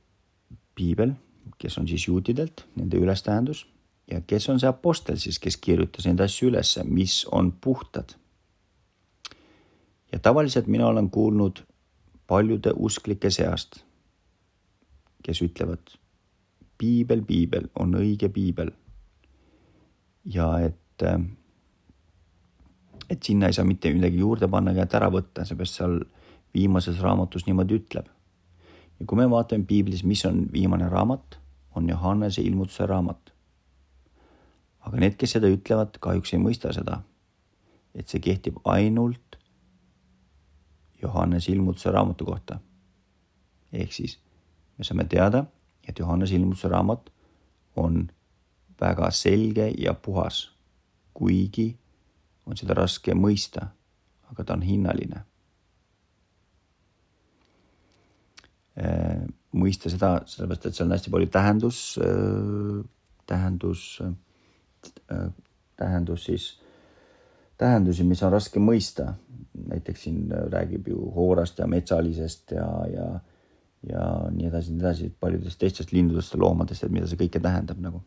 Speaker 1: piibel, kes on siis juutidelt, nende ülestähendus ja kes on see apostel siis, kes kirjutas neid asju ülesse, mis on puhtad. Ja tavaliselt mina olen kuulnud paljude usklike seast, kes ütlevad, piibel, piibel on õige piibel. ja et, et sinna ei saa mitte midagi juurde panna ega ära võtta, seepärast seal viimases raamatus niimoodi ütleb. ja kui me vaatame piiblis, mis on viimane raamat, on Johannese ilmutuse raamat. aga need, kes seda ütlevad, kahjuks ei mõista seda, et see kehtib ainult Johannese ilmutuse raamatu kohta. ehk siis me saame teada, et Johannese ilmutuse raamat on väga selge ja puhas, kuigi on seda raske mõista, aga ta on hinnaline Äh, mõista seda, sellepärast et seal on hästi palju tähendus, äh, tähendus, äh, tähendus siis, tähendusi, mis on raske mõista. näiteks siin räägib ju hoorast ja metsalisest ja, ja, ja nii edasi, nii edasi, paljudest teistest lindudest ja loomadest, et mida see kõike tähendab nagu.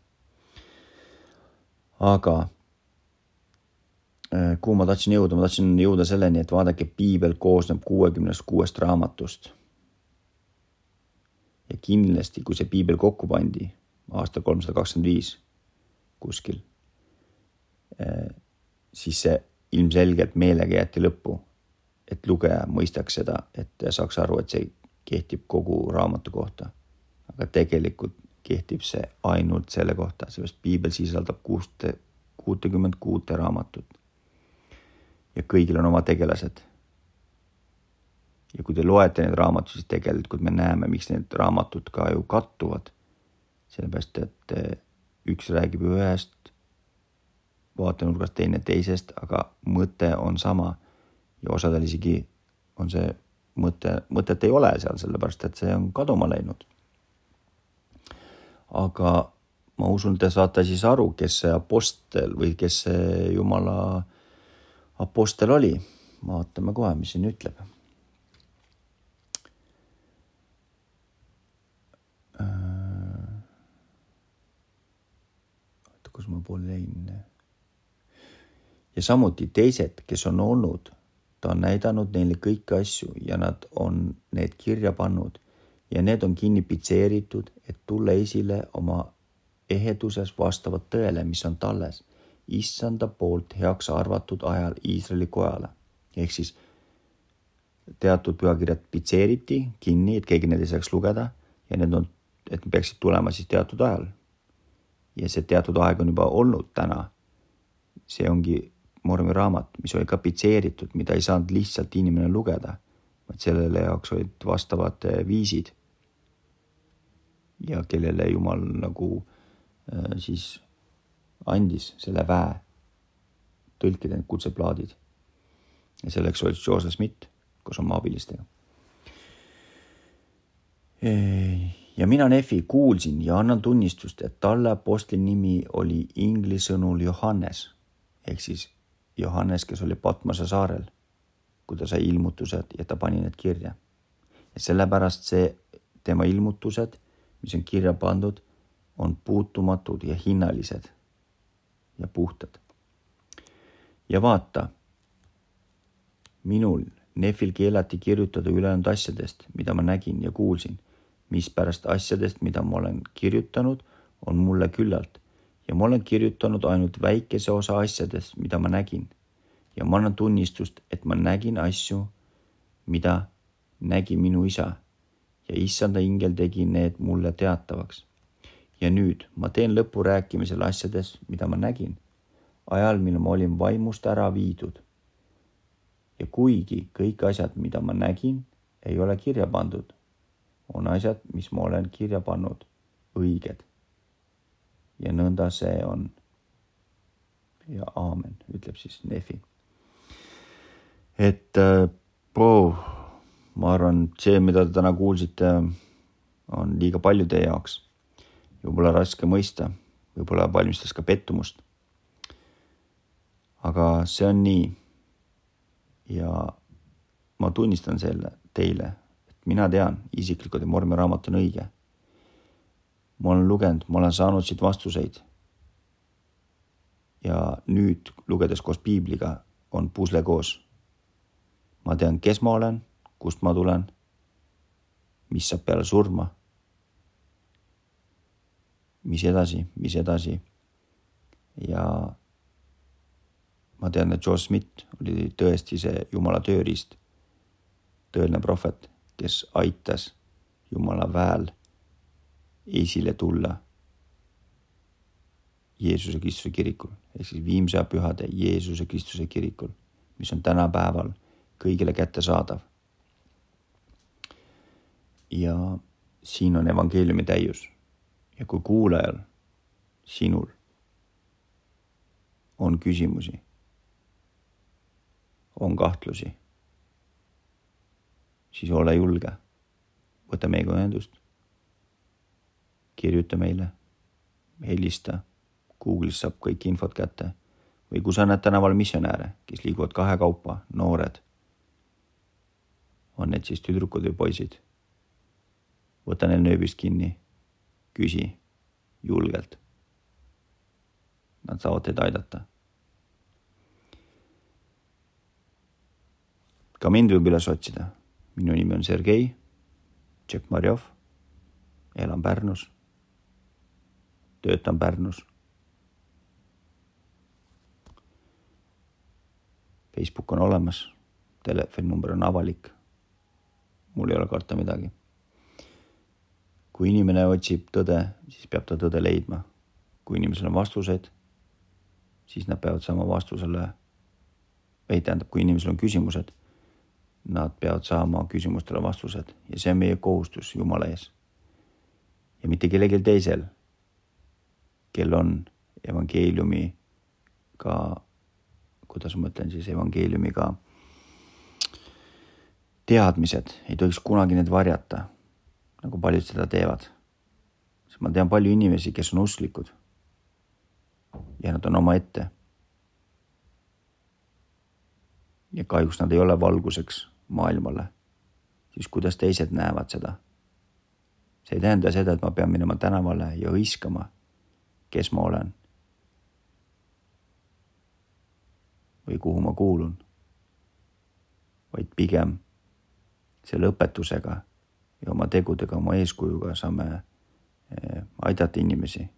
Speaker 1: aga kuhu ma tahtsin jõuda, ma tahtsin jõuda selleni, et vaadake, piibel koosneb kuuekümnest kuuest raamatust ja kindlasti, kui see piibel kokku pandi aastal kolmsada kakskümmend viis kuskil, eh, siis see ilmselgelt meelega jäeti lõppu, et lugeja mõistaks seda, et saaks aru, et see kehtib kogu raamatu kohta. aga tegelikult kehtib see ainult selle kohta, seepärast piibel sisaldab kuuste, kuutekümmend kuute raamatut. ja kõigil on oma tegelased ja kui te loete neid raamatuid, siis tegelikult me näeme, miks need raamatud ka ju kattuvad. sellepärast, et eh, üks räägib ühest vaatenurgast, teine teisest, aga mõte on sama. ja osadel isegi on see mõte, mõtet ei ole seal, sellepärast et see on kaduma läinud. aga ma usun, te saate siis aru, kes see apostel või kes see jumala apostel oli. vaatame kohe, mis siin ütleb kus ma poole jäin. Ja samuti teised, kes on olnud, ta on näidanud neile kõiki asju ja nad on need kirja pannud ja need on kinni pitseeritud, et tulla esile oma eheduses vastavalt tõele, mis on talles, issanda poolt heaks arvatud ajal Iisraeli kojale. ehk siis teatud pühakirjad pitseeriti kinni, et keegi neid ei saaks lugeda ja need on, et peaksid tulema siis teatud ajal ja see teatud aeg on juba olnud täna. see ongi Mormi raamat, mis oli ka pitseeritud, mida ei saanud lihtsalt inimene lugeda, vaid sellele jaoks olid vastavad eh, viisid. ja kellele Jumal nagu äh, siis andis selle väe tõlkida need kutseplaadid. ja selleks oli Joseph Smith koos oma abilistega ja mina, Nefi, kuulsin ja annan tunnistust, et talle apostli nimi oli inglise sõnul Johannes ehk siis Johannes, kes oli Patmose saarel, kui ta sai ilmutused ja ta pani need kirja. ja sellepärast see tema ilmutused, mis on kirja pandud, on puutumatud ja hinnalised ja puhtad. ja vaata, minul, Nefil keelati kirjutada ülejäänud asjadest, mida ma nägin ja kuulsin mispärast asjadest, mida ma olen kirjutanud, on mulle küllalt ja ma olen kirjutanud ainult väikese osa asjadest, mida ma nägin. ja ma annan tunnistust, et ma nägin asju, mida nägi minu isa ja issanda ingel tegi need mulle teatavaks. ja nüüd ma teen lõpu rääkimisel asjadest, mida ma nägin, ajal, mil ma olin vaimust ära viidud. ja kuigi kõik asjad, mida ma nägin, ei ole kirja pandud, on asjad, mis ma olen kirja pannud, õiged. Ja nõnda see on. ja aamen, ütleb siis Nefi. et oh, ma arvan, see, mida te täna kuulsite, on liiga palju teie jaoks. võib-olla raske mõista, võib-olla valmistas ka pettumust. aga see on nii. ja ma tunnistan selle teile mina tean isiklikult, et Mormi raamat on õige. Ma olen lugenud, ma olen saanud siit vastuseid. ja nüüd lugedes koos piibliga on pusle koos. ma tean, kes ma olen, kust ma tulen, mis saab peale surma. mis edasi, mis edasi. ja ma tean, et Joe Smith oli tõesti see jumala tööriist, tõeline prohvet, kes aitas jumala väel esile tulla Jeesuse Kristuse kirikul ehk siis viimse pühade Jeesuse Kristuse kirikul, mis on tänapäeval kõigile kättesaadav. ja siin on evangeeliumi täius ja kui kuulajal, sinul on küsimusi on kahtlusi, siis ole julge. võta meiega ühendust. Kirjuta meile, helista, Google'is saab kõik infot kätte või kui sa näed tänaval missionäre, kes liiguvad kahekaupa, noored, on need siis tüdrukud või poisid, võta neil nööbist kinni, küsi julgelt. Nad saavad teid aidata ka mind võib üles otsida. minu nimi on Sergei Tšekmarjov. elan Pärnus. Töötan Pärnus. Facebook on olemas, telefoninumber on avalik. mul ei ole karta midagi. kui inimene otsib tõde, siis peab ta tõde leidma. kui inimesel on vastused, siis nad peavad saama vastusele. ei, tähendab, kui inimesel on küsimused nad peavad saama küsimustele vastused ja see on meie kohustus Jumala ees. ja mitte kellelgi teisel, kel on evangeeliumiga, kuidas ma ütlen siis evangeeliumiga teadmised, ei tohiks kunagi need varjata, nagu paljud seda teevad. sest ma tean palju inimesi, kes on usklikud ja nad on omaette. ja kahjuks nad ei ole valguseks maailmale, siis kuidas teised näevad seda. see ei tähenda seda, et ma pean minema tänavale ja hõiskama, kes ma olen. või kuhu ma kuulun. vaid pigem selle õpetusega ja oma tegudega, oma eeskujuga saame eh, aidata inimesi,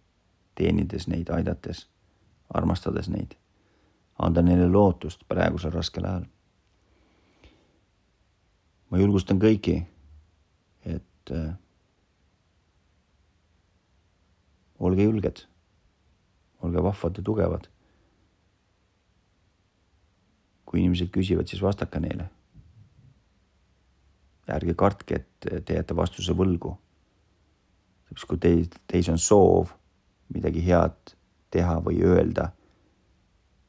Speaker 1: teenides neid, aidates, armastades neid, anda neile lootust praegusel raskel ajal ma julgustan kõiki, et äh, olge julged, olge vahvad ja tugevad. kui inimesed küsivad, siis vastake neile. ärge kartke, et te jääte vastuse võlgu. sest kui teid, teis on soov midagi head teha või öelda,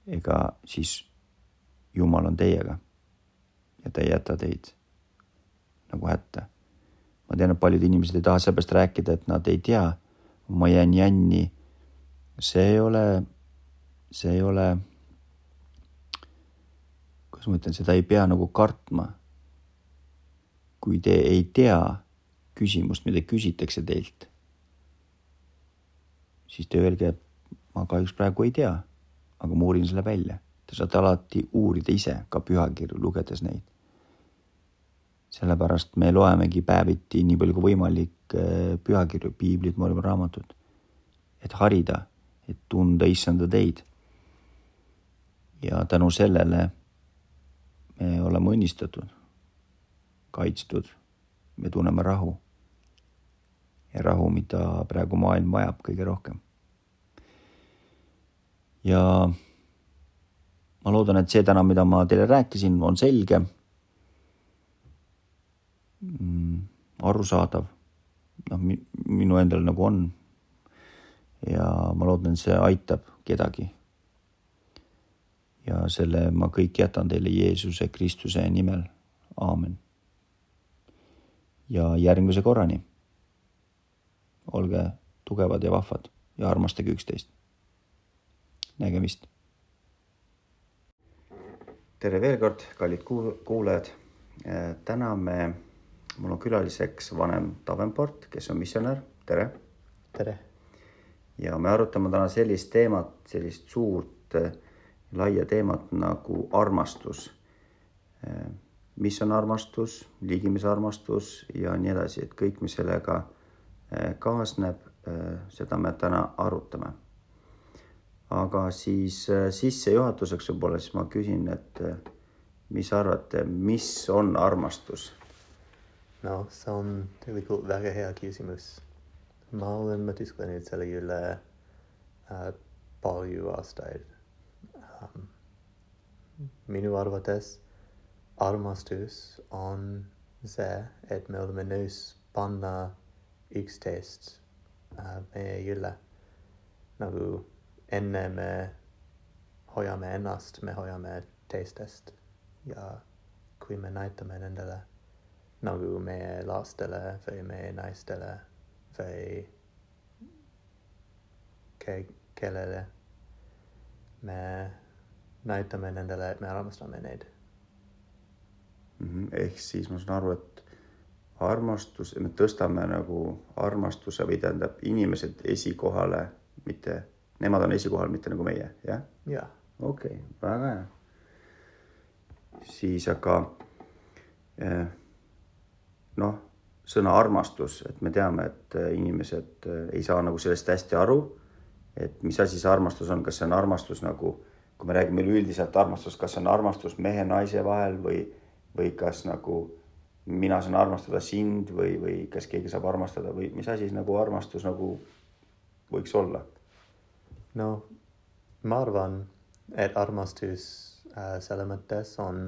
Speaker 1: ega siis Jumal on teiega ja ta ei jäta teid nagu hätta. ma tean, et paljud inimesed ei taha sellepärast rääkida, et nad ei tea, ma jään jänni. See ei ole, see ei ole, kuidas ma ütlen, seda ei pea nagu kartma. kui te ei tea küsimust, mida küsitakse teilt, siis te öelge, ma kahjuks praegu ei tea, aga ma uurin selle välja. Te saate alati uurida ise ka pühakirju, lugedes neid sellepärast me loemegi päeviti nii palju kui võimalik äh, pühakirju, piiblit, maailma raamatut, et harida, et tunda issanda teid. ja tänu sellele me oleme õnnistatud, kaitstud, me tunneme rahu. ja rahu, mida praegu maailm vajab kõige rohkem. ja ma loodan, et see täna, mida ma teile rääkisin, on selge mm, arusaadav. noh, minu endal nagu on. Ja ma loodan, see aitab kedagi. ja selle ma kõik jätan teile Jeesuse Kristuse nimel. aamen. ja järgmise korrani. olge tugevad ja vahvad ja armastage üksteist. nägemist. tere veel kord, kallid kuulajad. täna me mul on külaliseks vanem Davenport, kes on missionär, tere.
Speaker 2: tere.
Speaker 1: Ja me arutame täna sellist teemat, sellist suurt laia teemat nagu armastus. mis on armastus, ligimise armastus ja nii edasi, et kõik, mis sellega kaasneb, seda me täna arutame. aga siis sissejuhatuseks võib-olla siis ma küsin, et mis arvate, mis on armastus?
Speaker 2: no see on tegelikult väga hea küsimus. Ma olen mõtisklenud selle üle äh, palju aastaid um,. minu arvates armastus on see, et me oleme nõus panna üksteist äh, meie üle. nagu enne me hoiame ennast, me hoiame teistest ja kui me näitame nendele nagu meie lastele või meie naistele või ke-, kellele me näitame nendele, et me armastame neid
Speaker 1: mm. -hmm. ehk siis ma saan aru, et armastus, me tõstame nagu armastuse või tähendab inimesed esikohale, mitte, nemad on esikohal, mitte nagu meie, jah?
Speaker 2: jah.
Speaker 1: okei okay,, väga hea siis aga eh, noh, sõna armastus, et me teame, et eh, inimesed eh, ei saa nagu sellest hästi aru, et mis asi see armastus on, kas see on armastus nagu, kui me räägime üleüldiselt armastust, kas see on armastus mehe-naise vahel või, või kas nagu mina saan armastada sind või, või kas keegi saab armastada või mis asi nagu armastus nagu võiks olla?
Speaker 2: no ma arvan, et armastus äh, selles mõttes on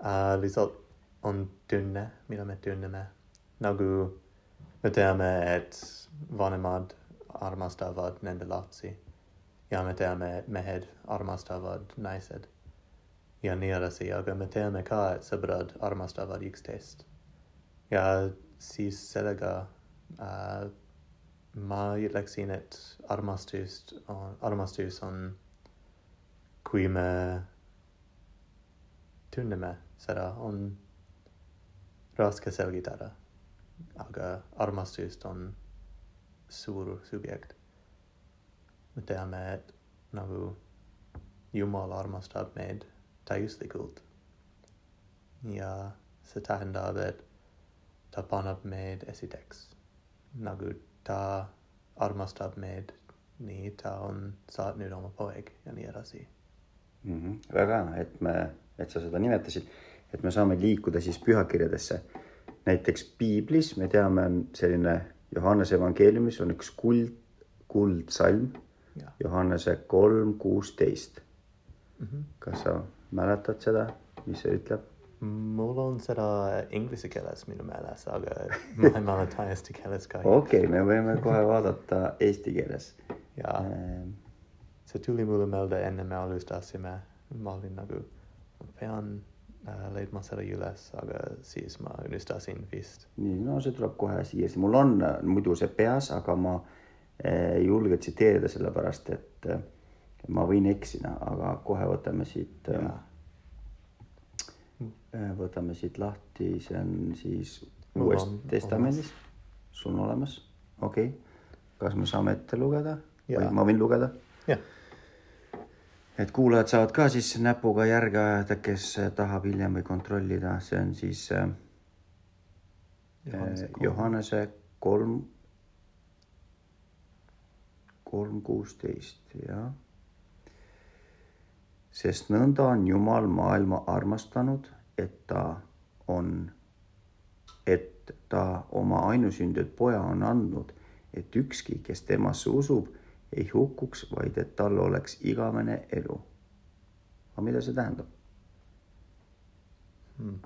Speaker 2: äh, lihtsalt on tunne, mida me tunneme. nagu me teame, et vanemad armastavad nende lapsi ja me teame, et mehed armastavad naised ja nii edasi, aga me teame ka, et sõbrad armastavad üksteist. ja siis sellega äh, ma ütleksin, et armastust on, armastus on kui me tunneme seda, on raske selgitada. aga armastust on suur subjekt. me teame, et nagu Jumal armastab meid täiuslikult. ja see tähendab, et ta paneb meid esiteks, nagu ta armastab meid, nii ta on saatnud oma poeg ja nii edasi
Speaker 1: mm. -hmm. väga et me, et sa seda nimetasid, et me saame liikuda siis pühakirjadesse. näiteks piiblis me teame, on selline Johannese evangeeliumis on üks kuld, kuldsalm. Johannese kolm kuusteist. -hmm. kas sa mäletad seda, mis see ütleb?
Speaker 2: mul on seda inglise keeles minu meeles, aga ma ei mäleta eesti keeles ka.
Speaker 1: okei okay,, me võime kohe vaadata eesti keeles.
Speaker 2: jaa ähm see tuli mulle meelde enne me alustasime, ma olin nagu, ma pean leidma selle üles, aga siis ma unustasin vist.
Speaker 1: nii, no see tuleb kohe siia, mul on äh, muidu see peas, aga ma äh, ei julge tsiteerida, sellepärast et äh, ma võin eksida, aga kohe võtame siit äh,, võtame siit lahti, see on siis Uues Testamendis, sul on olemas, okei. Okay.. kas me saame ette lugeda? Ma võin lugeda?
Speaker 2: jah
Speaker 1: et kuulajad saavad ka siis näpuga järge ajada, kes tahab hiljem või kontrollida, see on siis äh, Johannese kolm, Johannese kolm, kolm kuusteist, jah. sest nõnda on Jumal maailma armastanud, et ta on, et ta oma ainusündinud poja on andnud, et ükski, kes temasse usub ei hukkuks, vaid et tal oleks igavene elu. aga mida see tähendab
Speaker 2: hmm.?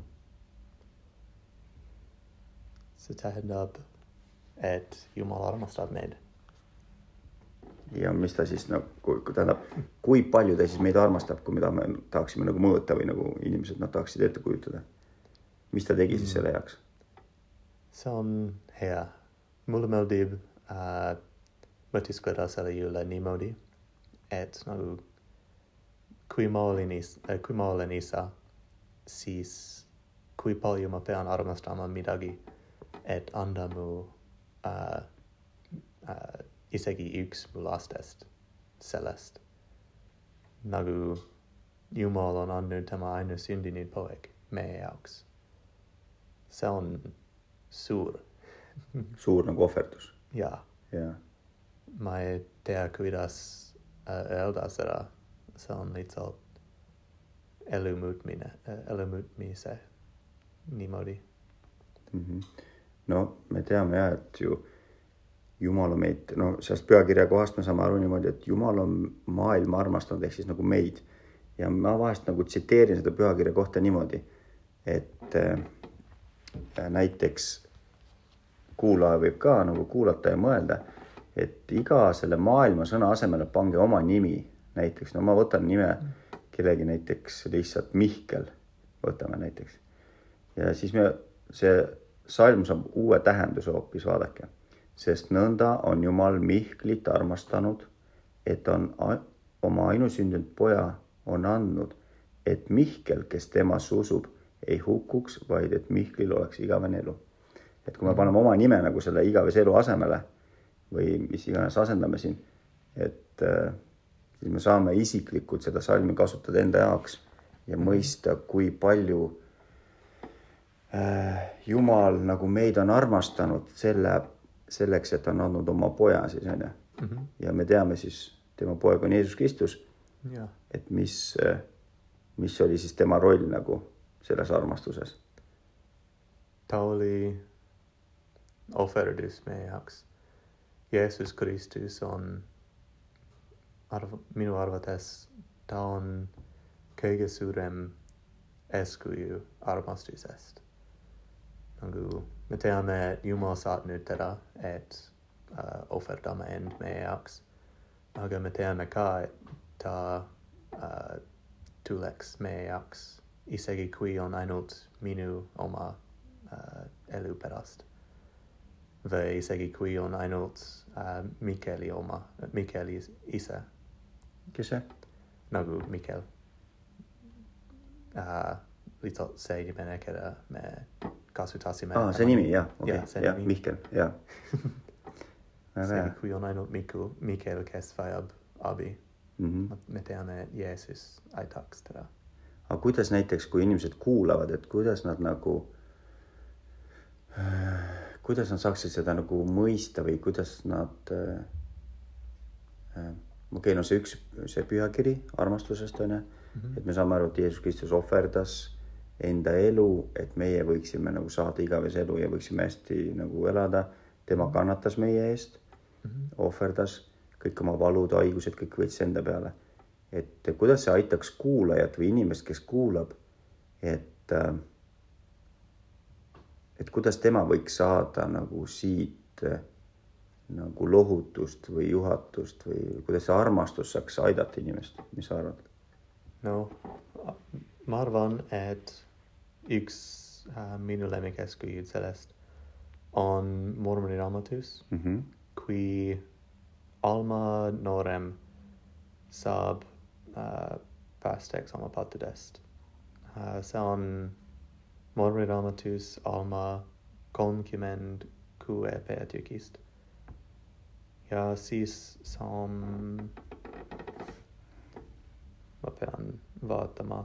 Speaker 2: see tähendab, et Jumal armastab meid.
Speaker 1: ja mis ta siis nagu no,, tähendab, kui palju ta siis meid armastab, kui mida me tahaksime nagu mõõta või nagu inimesed nad tahaksid ette kujutada. mis ta tegi hmm. siis selle heaks?
Speaker 2: see on hea, mulle meeldib äh, mõtiskleda selle üle niimoodi, et nagu kui ma olin is-, kui ma olen isa, siis kui palju ma pean armastama midagi, et anda mu äh, äh, isegi üks mu lastest sellest. nagu Jumal on andnud tema ainusündinud poeg meie jaoks. see on suur
Speaker 1: suur nagu ohverdus.
Speaker 2: ja
Speaker 1: jaa.
Speaker 2: Ma ei tea, kuidas äh, öelda seda, see on lihtsalt elu muutmine, elu muutmise niimoodi.
Speaker 1: mm. -hmm. no me teame jah, et ju Jumal on meid, no sellest pühakirja kohast me saame aru niimoodi, et Jumal on maailma armastanud, ehk siis nagu meid. ja ma vahest nagu tsiteerin seda pühakirja kohta niimoodi, et äh, näiteks kuulaja võib ka nagu kuulata ja mõelda, et iga selle maailma sõna asemele pange oma nimi, näiteks no ma võtan nime kellegi näiteks lihtsalt Mihkel, võtame näiteks ja siis me, see salm saab uue tähenduse hoopis, vaadake. sest nõnda on Jumal Mihklit armastanud, et on oma ainusündinud poja on andnud, et Mihkel, kes temasse usub, ei hukkuks, vaid et Mihklil oleks igavene elu. et kui me paneme oma nime nagu selle igavese elu asemele või mis iganes asendame siin, et äh, siis me saame isiklikult seda salmi kasutada enda jaoks ja mõista, kui palju Äh, Jumal nagu meid on armastanud selle, selleks, et on andnud oma poja siis onju mm. -hmm. ja me teame siis, tema poeg on Jeesus Kristus. et mis, äh, mis oli siis tema roll nagu selles armastuses?
Speaker 2: ta oli ohverdus meie jaoks. Iesus Christus on arv, minu arvates taon kegesurem escuiu armastis est. Nagu meteam et iumos ad nutera et uh, offertam end meax, aga meteam eca ta uh, tulex meax, isegi qui on aenult minu oma uh, eluperast. Või isegi kui on ainult uh, Mikeli oma, Mikeli ise.
Speaker 1: kes see?
Speaker 2: nagu Mikel uh,. lihtsalt see inimene, keda me kasutasime.
Speaker 1: aa, see nimi jah, okei jah, Mihkel, jah
Speaker 2: see, kui on ainult Miku, Mihkel, kes vajab abi mm. -hmm. me teame, et Jeesus aitaks teda.
Speaker 1: aga kuidas näiteks, kui inimesed kuulavad, et kuidas nad nagu, kuidas nad saaksid seda nagu mõista või kuidas nad äh,, okei okay,, no see üks, see pühakiri armastusest on ju mm, -hmm. et me saame aru, et Jeesus Kristus ohverdas enda elu, et meie võiksime nagu saada igavese elu ja võiksime hästi nagu elada. tema mhm. kannatas meie eest mm, -hmm. ohverdas kõik oma valud, haigused, kõik võttis enda peale. et kuidas see aitaks kuulajat või inimest, kes kuulab, et, äh, et kuidas tema võiks saada nagu siit äh, nagu lohutust või juhatust või kuidas see armastus saaks aidata inimest, mis sa arvad?
Speaker 2: no ma arvan, et üks äh, minu lemmikeskuid sellest on Mormoni raamatus mm, -hmm. kui Alma noorem saab äh, päästeks oma pattudest äh,. see on Mormoni raamatus Alma kolmkümmend kuue peatükist. ja siis see on, ma pean vaatama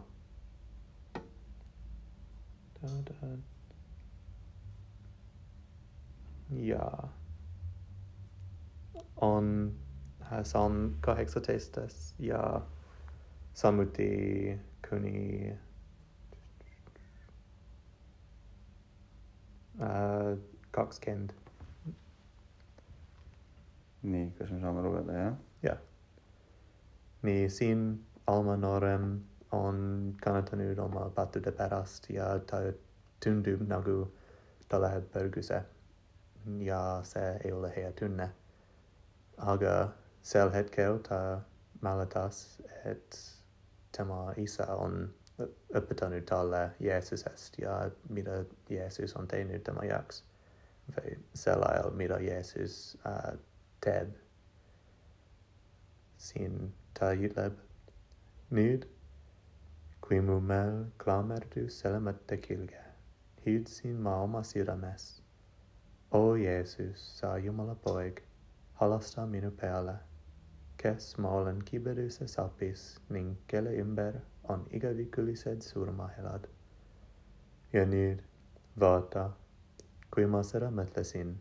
Speaker 2: ja. On Psalm kaheksateist ja. Samuti kuni äh, kakskümmend.
Speaker 1: nii, kas me saame lugeda, jah?
Speaker 2: jah. nii, siin Alma noorem on kannatanud oma pattude pärast ja ta tundub nagu ta läheb põrguse ja see ei ole hea tunne. aga sel hetkel ta mäletas, et tema isa on õpetanud talle Jeesusest ja mida Jeesus on teinud tema jaoks või sel ajal, mida Jeesus äh, teeb. siin ta ütleb nüüd kui mu mäel klaamerdus selle mõtte külge, hydsin ma oma sydämes. O Jeesus, sa Jumala poeg, halasta minu peale, kes ma olen kibeduses apis ning kelle ümber on igavikulised surmahelad. ja nüüd vaata, kui ma seda mõtlesin,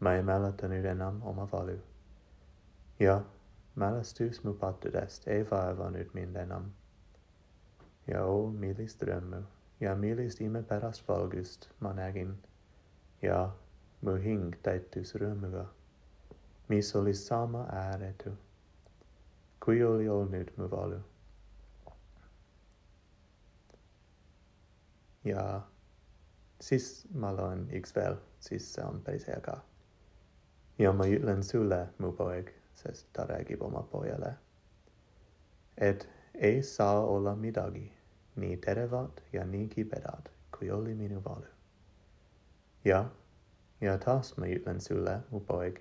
Speaker 2: ma ei mäletanud enam oma valu. jah, mälestus mu pattudest ei vaevanud mind enam. ja oo, millist rõõmu ja millist imepärast valgust ma nägin ja mu hing täitus rõõmuga, mis oli sama ääretu, kui oli olnud mu valu. Ja siis ma loen üks veel, siis see on päris hea ka. ja ma ütlen sulle, mu poeg, sest ta räägib oma pojale, et ei saa olla midagi nii terevad ja nii kibedad, kui oli minu valu. ja, ja taas ma ütlen sulle, mu poeg,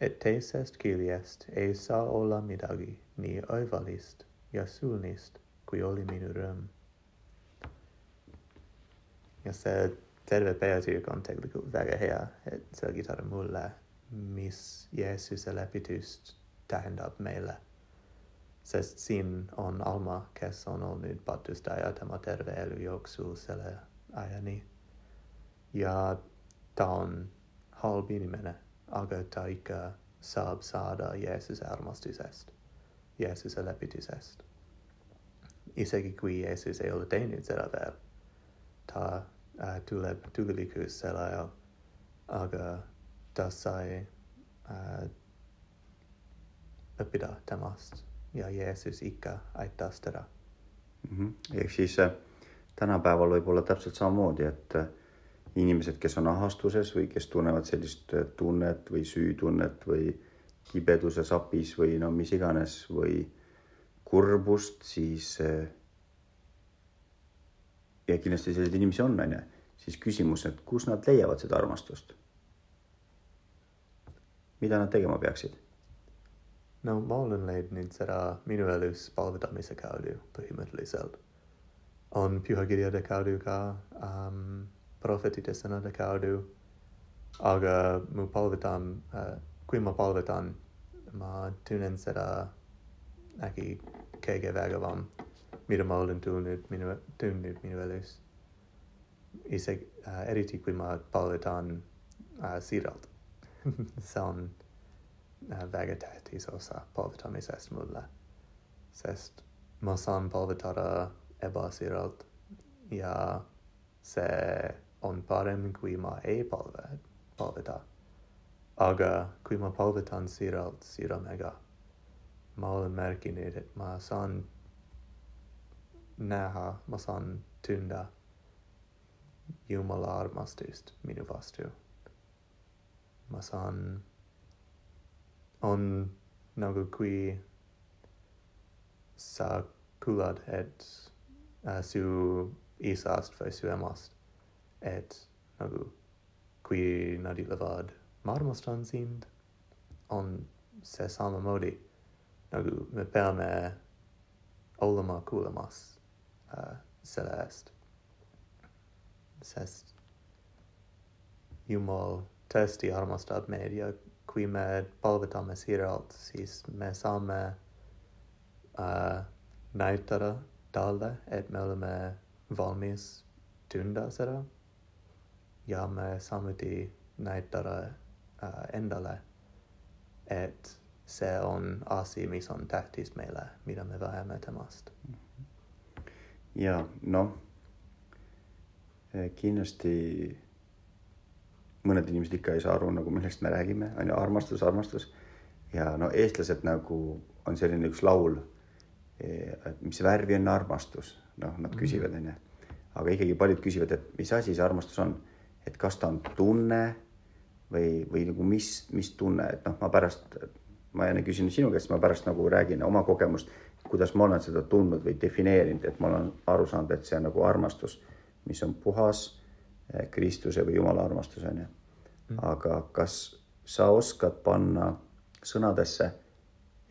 Speaker 2: et teisest küljest ei saa olla midagi nii oivalist ja sulnist, kui oli minu rõõm. Ja see terve peatükk on tegelikult väga hea, et selgitada mulle, mis Jeesuse lepitust tähendab meile. sest siin on Alma, kes on olnud patustaja tema terve elu jooksul selle ajani. ja ta on halb inimene, aga ta ikka saab saada Jeesuse armastusest, Jeesuse lepitusest. isegi kui Jeesus ei ole teinud seda veel, ta äh, tuleb tulevikus sel ajal, aga ta sai äh, õppida temast ja Jeesus ikka aitas teda
Speaker 1: mm. -hmm. ehk siis äh, tänapäeval võib olla täpselt samamoodi, et äh, inimesed, kes on ahastuses või kes tunnevad sellist äh, tunnet või süütunnet või kibeduses apis või no mis iganes või kurbust, siis äh, ja kindlasti selliseid inimesi on, onju, siis küsimus, et kus nad leiavad seda armastust? mida nad tegema peaksid?
Speaker 2: no ma olen leidnud seda minu elus palvetamise kaudu põhimõtteliselt. on pühakirjade kaudu ka um,, prohvetide sõnade kaudu, aga mu palvetan uh,, kui ma palvetan, ma tunnen seda äkki kõige vägevam mira maulen tunit, mina tunit, mina velis. Isec uh, eh, eriti quima pauletan uh, eh, siralt. son eh, uh, vagatatis osa pauletan is est mulla. Sest masan pauletara eba siralt, ia se on parem quima e palvet, palveta. Aga quima palvetan siralt, siram ega. Maulen mercinit, ma san naha masan tunda. Yumalar mastust minuvastu masan on nagu qui sa culad et uh, su isast fe su emast et nagu qui nadi levad marmos transind on se sama modi nagu me perme olama culamas äh, selle eest. sest Jumal tõesti armastab meid ja kui me palvetame siiralt, siis me saame äh, näitada talle, et me oleme valmis tunda seda ja me samuti näitada äh, endale, et see on asi, mis on tähtis meile, mida me vajame temast mm. -hmm
Speaker 1: ja noh, eh, kindlasti mõned inimesed ikka ei saa aru nagu millest me räägime, on ju, armastus, armastus. ja no eestlased nagu on selline üks laul, eh, et mis värvi on armastus, noh, nad mhm. küsivad, on ju. aga ikkagi paljud küsivad, et mis asi see armastus on, et kas ta on tunne või, või nagu mis, mis tunne, et noh, ma pärast, ma enne küsin sinu käest, ma pärast nagu räägin oma kogemust kuidas ma olen seda tundnud või defineerinud, et ma olen aru saanud, et see on nagu armastus, mis on puhas eh, Kristuse või Jumala armastus on ju. Mm. aga kas sa oskad panna sõnadesse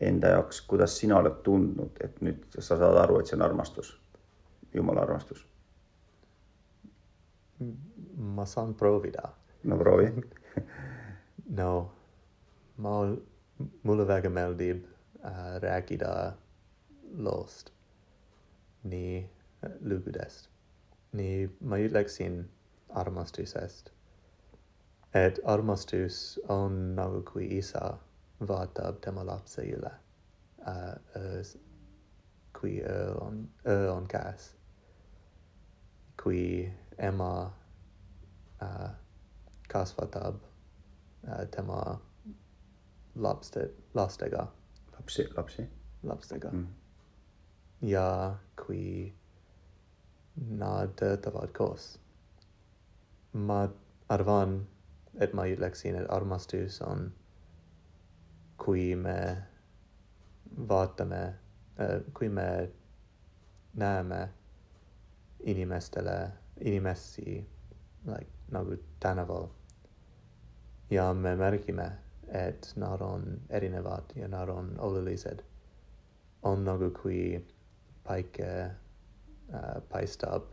Speaker 1: enda jaoks, kuidas sina oled tundnud, et nüüd sa saad aru, et see on armastus, Jumala armastus?
Speaker 2: ma saan proovida.
Speaker 1: no proovi.
Speaker 2: no ma, mulle väga meeldib äh, rääkida lost, ni eh, lugud est, ni maiulex in armas est, et armastus on nagu isa vata ab lapsa iule, uh, uh, qui er on, er on cas, qui emma uh, casvatab uh, tema lapste, lastega.
Speaker 1: Lapsi, lapsi.
Speaker 2: Lapstega.
Speaker 1: Mm.
Speaker 2: Ja kui nad töötavad koos. ma arvan, et ma ütleksin, et armastus on, kui me vaatame äh,, kui me näeme inimestele, inimesi like, nagu tänaval ja me märgime, et nad on erinevad ja nad on olulised. on nagu kui päike äh, paistab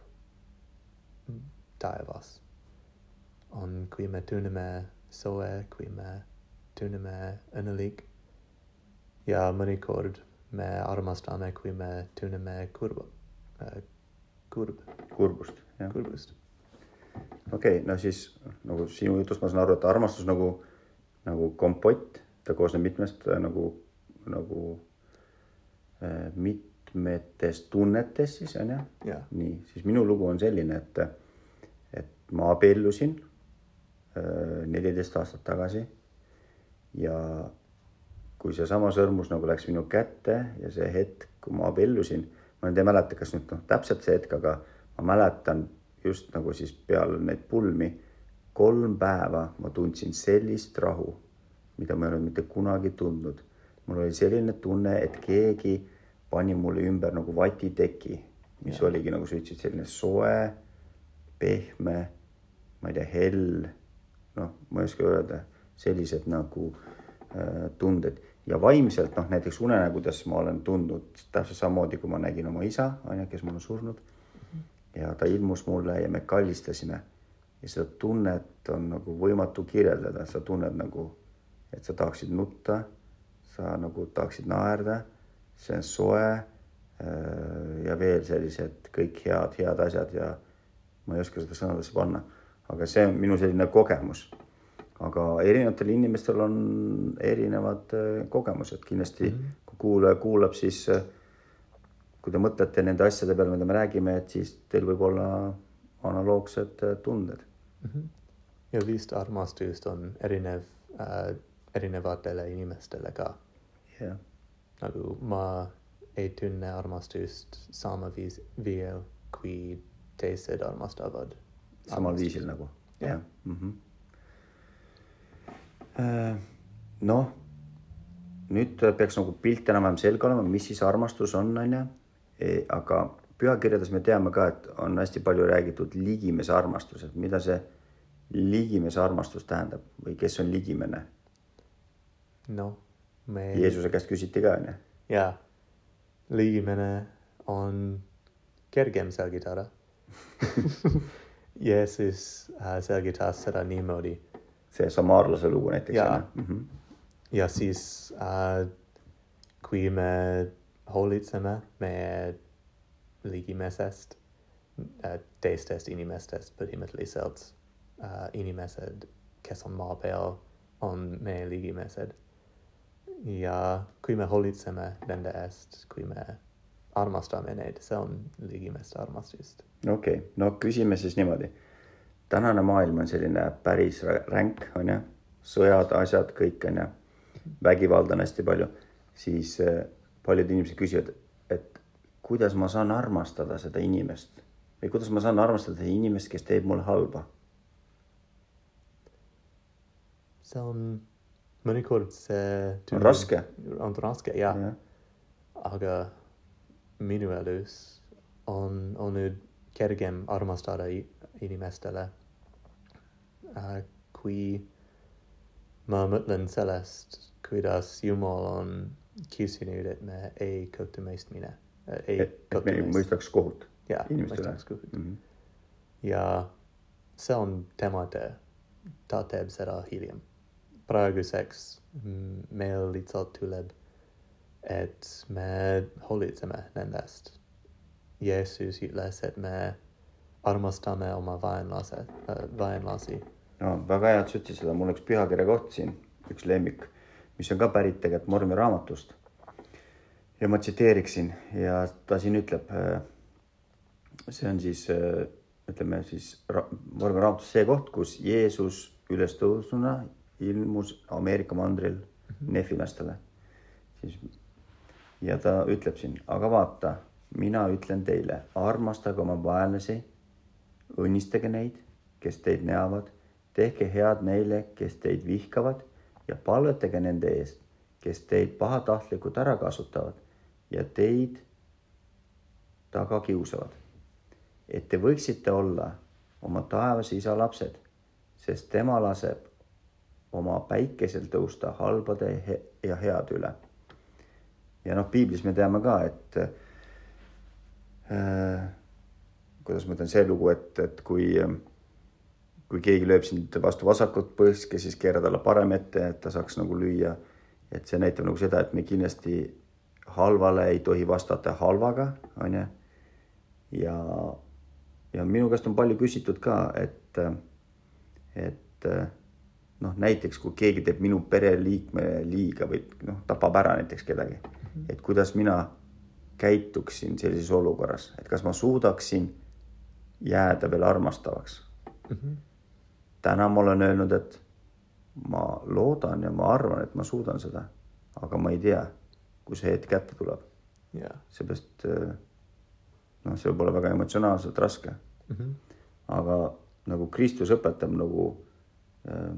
Speaker 2: taevas. on, kui me tunneme soe, kui me tunneme õnnelik. ja mõnikord me armastame, kui me tunneme kurb äh,, kurb,
Speaker 1: kurbust, jah.
Speaker 2: kurbust.
Speaker 1: okei okay,, no siis nagu sinu jutust ma saan aru, et armastus nagu, nagu kompott, ta koosneb mitmest äh, nagu, nagu äh, mitmetest tunnetest siis on ju.
Speaker 2: jah,
Speaker 1: nii, siis minu lugu on selline, et, et ma abiellusin äh, neliteist aastat tagasi. ja kui seesama sõrmus nagu läks minu kätte ja see hetk, kui ma abiellusin, ma nüüd ei mäleta, kas nüüd noh, täpselt see hetk, aga ma mäletan just nagu siis peale neid pulmi, kolm päeva ma tundsin sellist rahu, mida ma ei olnud mitte kunagi tundnud. mul oli selline tunne, et keegi pani mulle ümber nagu vatiteki, mis ja. oligi nagu sa ütlesid, selline soe, pehme, ma ei tea, hell, noh, ma ei oska öelda, sellised nagu äh, tunded. Ja vaimselt noh, näiteks unenägudes ma olen tundnud täpselt samamoodi, kui ma nägin oma isa, onju, kes mul on surnud. ja ta ilmus mulle ja me kallistasime. Ja seda tunnet on nagu võimatu kirjeldada, sa tunned nagu, et sa tahaksid nutta, sa nagu tahaksid naerda, see on soe äh, ja veel sellised kõik head, head asjad ja ma ei oska seda sõnadesse panna, aga see on minu selline kogemus aga erinevatel inimestel on erinevad äh, kogemused, kindlasti mm -hmm. kui kuulaja kuulab, siis äh, kui te mõtlete nende asjade peale, mida me räägime, et siis teil võib olla analoogsed tunded
Speaker 2: mm. -hmm. ja vist armastust on erinev äh, erinevatele inimestele ka
Speaker 1: yeah..
Speaker 2: Nagu ma ei tunne armastust sama viis, viiel kui teised armastavad.
Speaker 1: samal viisil nagu?
Speaker 2: jah
Speaker 1: yeah. mm -hmm Äh, noh, nüüd peaks nagu pilt enam-vähem selge olema, mis siis armastus on, on ju. E, aga pühakirjades me teame ka, et on hästi palju räägitud ligimese armastusest, mida see ligimese armastus tähendab või kes on ligimene?
Speaker 2: noh, me.
Speaker 1: Jeesuse käest küsiti ka onju.
Speaker 2: jaa, ligimene on kergem selgitada Jeesus äh, selgitas seda niimoodi
Speaker 1: see samaarlase lugu näiteks.
Speaker 2: ja mm, -hmm. ja siis äh, kui me hoolitseme meie ligimesest äh,, teistest inimestest põhimõtteliselt äh, inimesed, kes on maa peal, on meie ligimesed. Ja kui me hoolitseme nende eest, kui me armastame neid, see on ligimeste armastust.
Speaker 1: okei okay., no küsime siis niimoodi tänane maailm on selline päris ränk, on ju, sõjad, asjad, kõik on ju, vägivalda on hästi palju, siis eh, paljud inimesed küsivad, et kuidas ma saan armastada seda inimest või kuidas ma saan armastada inimest, kes teeb mulle halba?
Speaker 2: see on mõnikord see.
Speaker 1: on raske.
Speaker 2: on raske ja, ja., aga minu elus on olnud kergem armastada inimestele äh,. kui ma mõtlen sellest, kuidas Jumal on kiusinud, et me ei kõhtu mõistmine äh,.
Speaker 1: et, et me ei mõistaks kohut
Speaker 2: inimestele. Mm -hmm. ja see on tema töö. ta teeb seda hiljem. Praeguseks meil lihtsalt tuleb, et me hoolitseme nendest. Jeesus ütles, et me armastame oma vaenlase äh,, vaenlasi.
Speaker 1: no väga hea, et sa ütlesid seda, mul üks pühakirja koht siin, üks lemmik, mis on ka pärit tegelikult Mormi raamatust. ja ma tsiteeriksin ja ta siin ütleb. see on siis ütleme siis Mormi raamatus see koht, kus Jeesus ülestõusnuna ilmus Ameerika mandril mm -hmm. nefilastele. siis ja ta ütleb siin, aga vaata, mina ütlen teile, armastage oma vaenlasi õnnistage neid, kes teid näevad, tehke head neile, kes teid vihkavad ja palvetage nende eest, kes teid pahatahtlikult ära kasutavad ja teid taga kiusavad. et te võiksite olla oma taevase isa lapsed, sest tema laseb oma päikesel tõusta halbade ja heade üle. ja noh, piiblis me teame ka, et äh, kuidas ma ütlen, see lugu, et, et kui, kui keegi lööb sind vastu vasakut põske, siis keera talle parem ette, et ta saaks nagu lüüa. et see näitab nagu seda, et me kindlasti halvale ei tohi vastata halvaga, onju. ja, ja minu käest on palju küsitud ka, et, et noh, näiteks kui keegi teeb minu pereliikmele liiga või noh, tapab ära näiteks kedagi, et kuidas mina käituksin sellises olukorras, et kas ma suudaksin jääda veel armastavaks mm. -hmm. täna ma olen öelnud, et ma loodan ja ma arvan, et ma suudan seda, aga ma ei tea, kui see hetk kätte tuleb
Speaker 2: yeah..
Speaker 1: seepärast noh, see võib olla väga emotsionaalselt raske mm. -hmm. aga nagu Kristus õpetab nagu äh,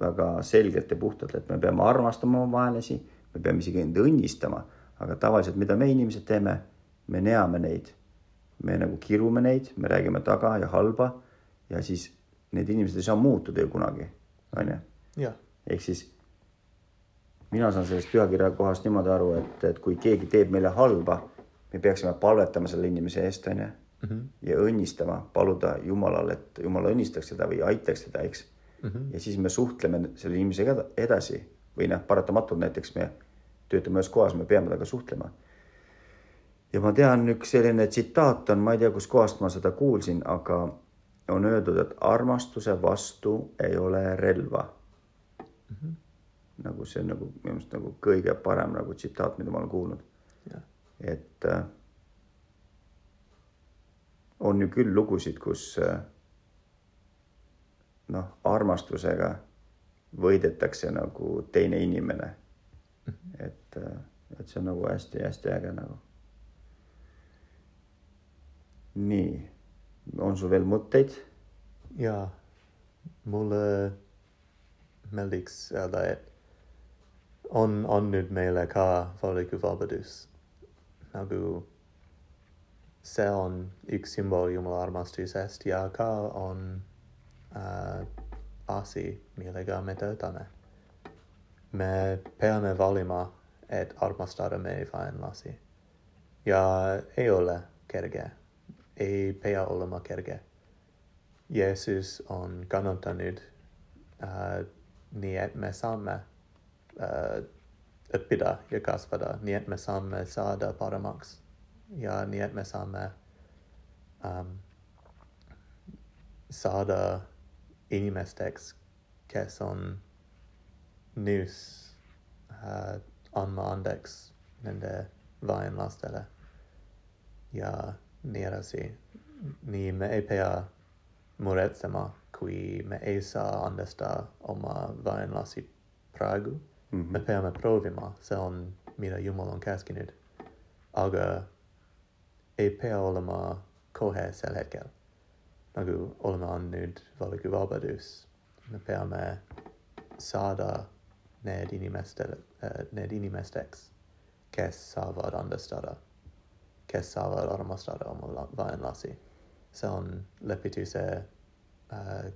Speaker 1: väga selgelt ja puhtalt, et me peame armastama oma vaenlasi, me peame isegi end õnnistama, aga tavaliselt, mida me inimesed teeme, me neame neid me nagu kirume neid, me räägime taga ja halba ja siis need inimesed ei saa muutuda ju kunagi, onju. ehk siis mina saan sellest pühakirja kohast niimoodi aru, et, et kui keegi teeb meile halba, me peaksime palvetama selle inimese eest, onju. Mhm. ja õnnistama, paluda Jumalale, et Jumal õnnistaks teda või aitaks teda, eks mm. -hmm. ja siis me suhtleme selle inimesega edasi või noh, paratamatult näiteks me töötame ühes kohas, me peame temaga suhtlema ja ma tean, üks selline tsitaat on, ma ei tea, kuskohast ma seda kuulsin, aga on öeldud, et armastuse vastu ei ole relva mm. -hmm. nagu see on nagu minu meelest nagu kõige parem nagu tsitaat, mida ma olen kuulnud. et äh, on ju küll lugusid, kus äh, noh, armastusega võidetakse nagu teine inimene. -hmm. et äh,, et see on nagu hästi-hästi äge nagu nii, on sul veel mõtteid?
Speaker 2: jaa, mulle meeldiks öelda, et on andnud meile ka valikuvabadus. nagu see on üks sümbol Jumala armastusest ja ka on asi, millega me töötame. me peame valima, et armastada meie vaenlasi ja ei ole kerge ei pea olema kerge. Jeesus on kannatanud äh, nii, et me saame äh, õppida ja kasvada, nii et me saame saada paremaks ja nii et me saame ähm, saada any mestics que son nous uh, on mandex nende vain lastele. Ja nierasi ni me epea moretsema qui me esa andesta oma vain lasi pragu. Mm -hmm. me pea me provima se on mira jumalon caskinid aga epea olema kohe selhekel nagu oleme andnud valikuvabadus, me peame saada need inimestel, need inimesteks, kes saavad andestada kes saavad armastada oma vaenlasi. see on lepituse äh,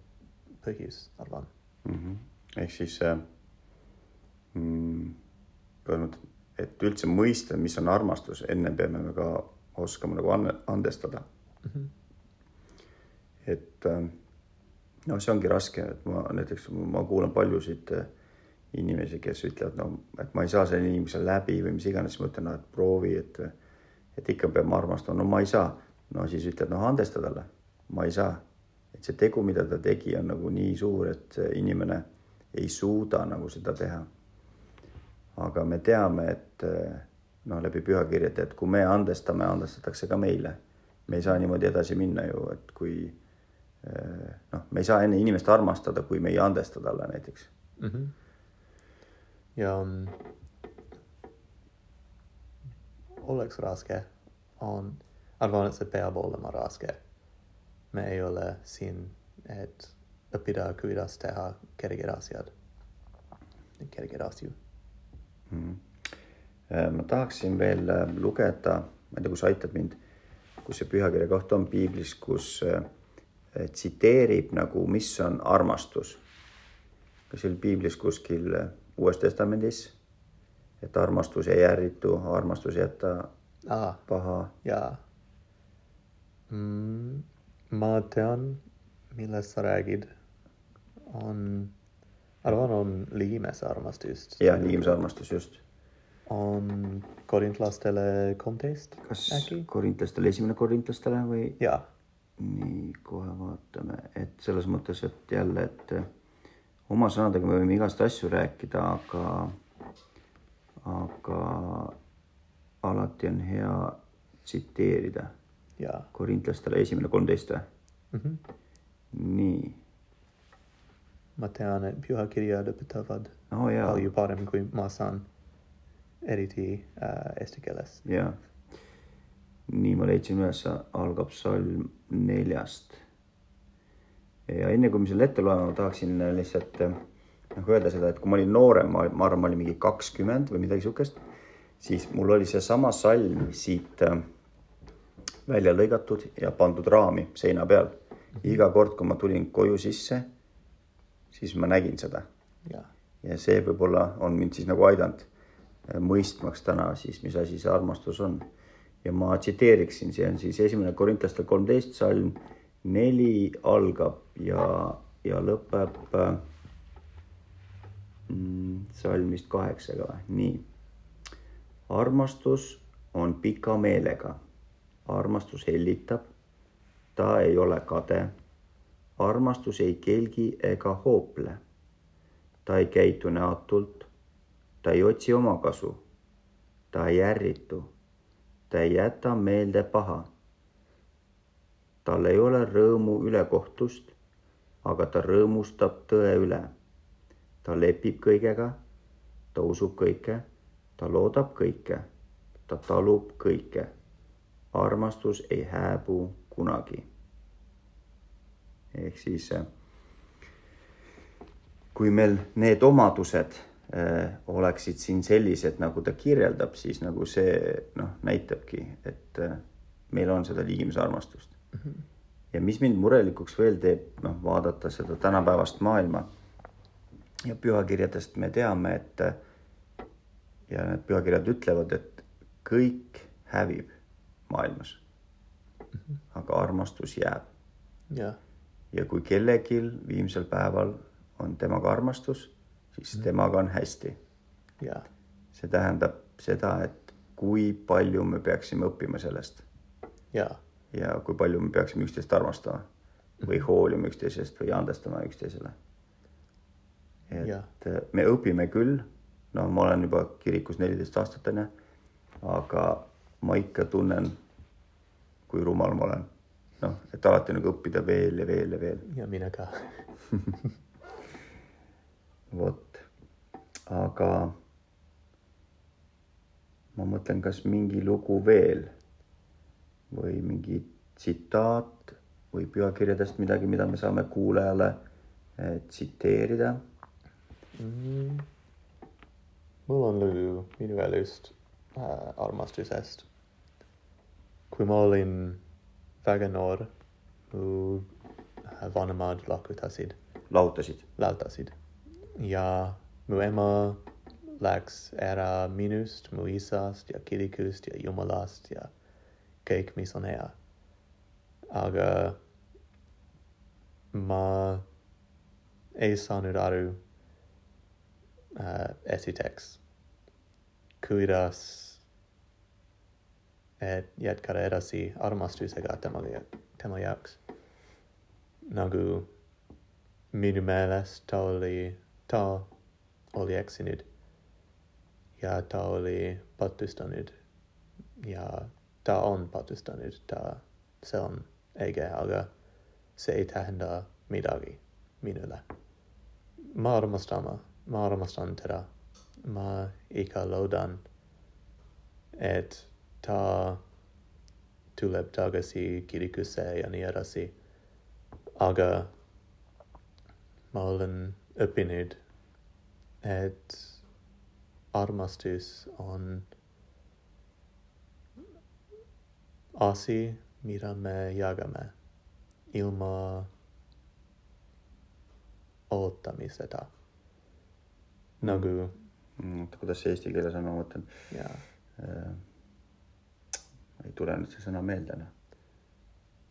Speaker 2: põhjus, arvan
Speaker 1: mm. -hmm. ehk siis äh, mm, et üldse mõista, mis on armastus, enne peame me ka oskama nagu andestada mm. -hmm. Et äh, no see ongi raske, et ma näiteks ma kuulan paljusid äh, inimesi, kes ütlevad, no et ma ei saa selle inimesele läbi või mis iganes, ma ütlen, no et proovi, et et ikka peab armastama, no ma ei saa. no siis ütled, noh, andesta talle, ma ei saa. et see tegu, mida ta tegi, on nagu nii suur, et inimene ei suuda nagu seda teha. aga me teame, et noh, läbi pühakirjade, et kui me andestame, andestatakse ka meile. me ei saa niimoodi edasi minna ju, et kui noh, me ei saa enne inimest armastada, kui me ei andesta talle näiteks.
Speaker 2: Mm. -hmm ja oleks raske, on, arvan, et see peab olema raske. me ei ole siin, et õppida, kuidas teha kerged asjad, kergeid asju
Speaker 1: mm.. ma tahaksin veel äh, lugeda, ma ei tea, kus aitab mind, kus see pühakirja koht on piiblis, kus äh, tsiteerib nagu, mis on armastus. kas see oli piiblis kuskil Uues Testamendis, et armastus ei ärritu, armastus ei jäta
Speaker 2: ah,
Speaker 1: paha.
Speaker 2: jaa mm,. ma tean, millest sa räägid. on, arvan, on liimese armastust.
Speaker 1: jah, liimse armastus, just.
Speaker 2: on korintlastele kolmteist
Speaker 1: kas
Speaker 2: äkki?
Speaker 1: korintlastele, esimene korintlastele või?
Speaker 2: jaa.
Speaker 1: Nii, kohe vaatame, et selles mõttes, et jälle, et oma sõnadega me võime igast asju rääkida, aga, aga alati on hea tsiteerida. korintlastele esimene kolmteist või
Speaker 2: mm? -hmm.
Speaker 1: nii.
Speaker 2: ma tean, et pühakirjad õpetavad
Speaker 1: oh, jaa.
Speaker 2: palju parem, kui ma saan, eriti äh, eesti keeles.
Speaker 1: jah. Nii, ma leidsin üles, algab salm neljast ja enne kui me selle ette loeme, ma tahaksin lihtsalt noh, öelda seda, et kui ma olin noorem, ma, arvan, ma olin mingi kakskümmend või midagi sihukest, siis mul oli seesama salm siit äh, välja lõigatud ja pandud raami seina peal. iga kord, kui ma tulin koju sisse, siis ma nägin seda. ja see võib-olla on mind siis nagu aidanud äh, mõistmaks täna siis, mis asi see armastus on. Ja ma tsiteeriksin, see on siis esimene Korintlaste kolmteist salm. Neli algab ja, ja lõpeb mm, salmist kaheksaga, nii. armastus on pika meelega, armastus hellitab, ta ei ole kade. armastus ei kelgi ega hoople. ta ei käitu näotult, ta ei otsi omakasu, ta ei ärritu, ta ei jäta meelde paha tal ei ole rõõmu ülekohtust, aga ta rõõmustab tõe üle. ta lepib kõigega, ta usub kõike, ta loodab kõike, ta talub kõike. armastus ei hääbu kunagi. ehk siis kui meil need omadused oleksid siin sellised, nagu ta kirjeldab, siis nagu see noh, näitabki, et äh, meil on seda liigimise armastust mm. -hmm. ja mis mind murelikuks veel teeb, noh, vaadata seda tänapäevast maailma ja pühakirjadest me teame, et ja need pühakirjad ütlevad, et kõik hävib maailmas mm. -hmm. aga armastus jääb. ja kui kellelgi viimsel päeval on temaga armastus, siis temaga on hästi. see tähendab seda, et kui palju me peaksime õppima sellest.
Speaker 2: jaa
Speaker 1: ja kui palju me peaksime üksteist armastama või hoolima üksteisest või andestama üksteisele. et ja. me õpime küll, no ma olen juba kirikus neliteist aastat onju, aga ma ikka tunnen, kui rumal ma olen. noh, et alati nagu õppida veel ja veel ja veel.
Speaker 2: ja mina ka
Speaker 1: vot, aga ma mõtlen, kas mingi lugu veel või mingi tsitaat või pühakirjadest midagi, mida me saame kuulajale eh, tsiteerida
Speaker 2: mm.? mul on lugu minu elust äh, armastusest. kui ma olin väga noor, mu äh, vanemad lahutasid.
Speaker 1: lahutasid?
Speaker 2: lahutasid ja muema lax era minust muisas dia kidicus dia iumalas dia caic misonea. Aga ma esanudaru uh, esitex. Cuidas et yet iet carerasi armas tu segat temaiax nagu minumeles toli ta oli, ta oli eksinud ja ta oli patustanud ja ta on patustanud, ta, see on õige, aga see ei tähenda midagi minule. ma armastan, ma armastan teda. ma ikka loodan, et ta tuleb tagasi kirikusse ja nii edasi. aga ma olen õppinud, et armastus on asi, mida me jagame ilma ootamiseta. nagu
Speaker 1: mm,. kuidas see eesti keeles on, ma mõtlen.
Speaker 2: jaa
Speaker 1: äh, ei tule nüüd see sõna meelde noh.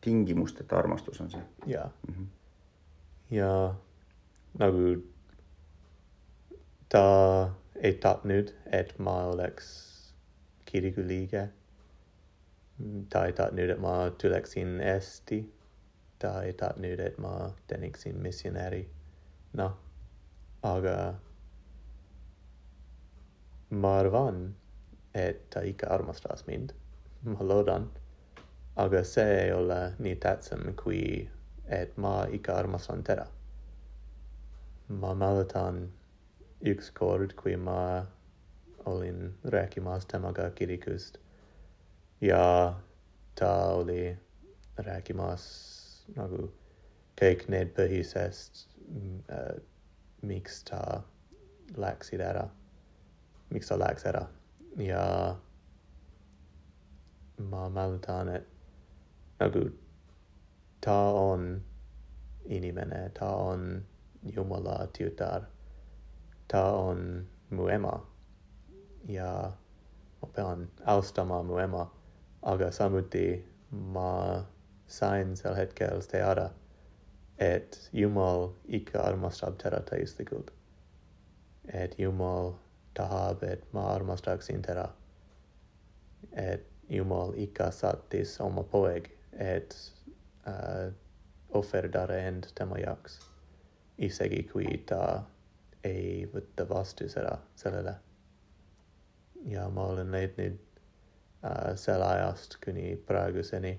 Speaker 1: tingimusteta armastus on see.
Speaker 2: jaa
Speaker 1: mm. -hmm.
Speaker 2: ja nagu ta ei tahtnud, et ma oleks kiriku liige. ta ei tahtnud, et ma tuleksin Eesti. ta ei tahtnud, et ma teeniksin missionäri. noh, aga ma arvan, et ta ikka armastas mind ma loodan. aga see ei ole nii tähtsam kui, et ma ikka armastan teda. ma mäletan ixcord qui ma olin recimas temaga kiricust. Ia ta oli recimas nagu ceic ned pehis est uh, mixta laxidera. Mixta laxera. Ia ma malutanet nagu ta on inimene, ta on jumala tiutar ta on muema. Ja opean austama muema. Aga samuti ma sains el hetkels teara et iumol ica armastab terra teislicut et iumol tahab et ma armastax in terra. Et iumol ica satis oma poeg et uh, offerdare end temajax isegi qui ta ei võta vastu seda, sellele. ja ma olen leidnud äh, selle ajast kuni praeguseni,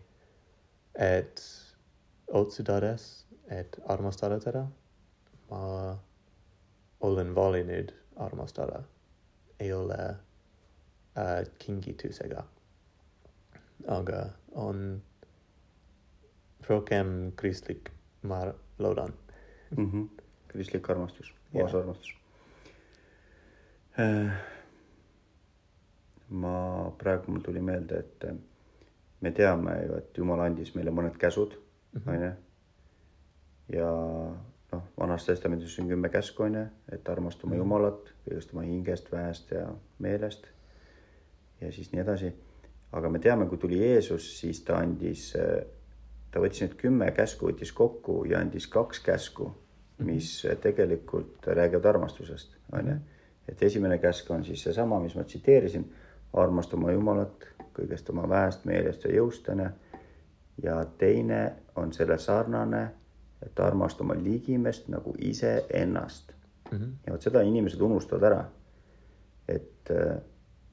Speaker 2: et otsustades, et armastada teda, ma olen valinud armastada, ei ole äh, kingitusega aga on rohkem kristlik, ma loodan
Speaker 1: mm. -hmm. kristlik armastus, puhas armastus äh,. ma praegu mul tuli meelde, et me teame ju, et Jumal andis meile mõned käsud, mhm. onju. ja noh, Vanas Testamendis on kümme käsku, onju, et armastama mm -hmm. Jumalat kõigest oma hingest, väest ja meelest. ja siis nii edasi aga me teame, kui tuli Jeesus, siis ta andis, ta võttis need kümme käsku, võttis kokku ja andis kaks käsku, mis tegelikult räägivad armastusest, onju. et esimene käsk on siis seesama, mis ma tsiteerisin, armasta oma Jumalat kõigest oma väest, meelest ja jõust, onju. ja teine on selle sarnane, et armasta oma ligimest nagu iseennast mm. -hmm. ja vot seda inimesed unustavad ära. et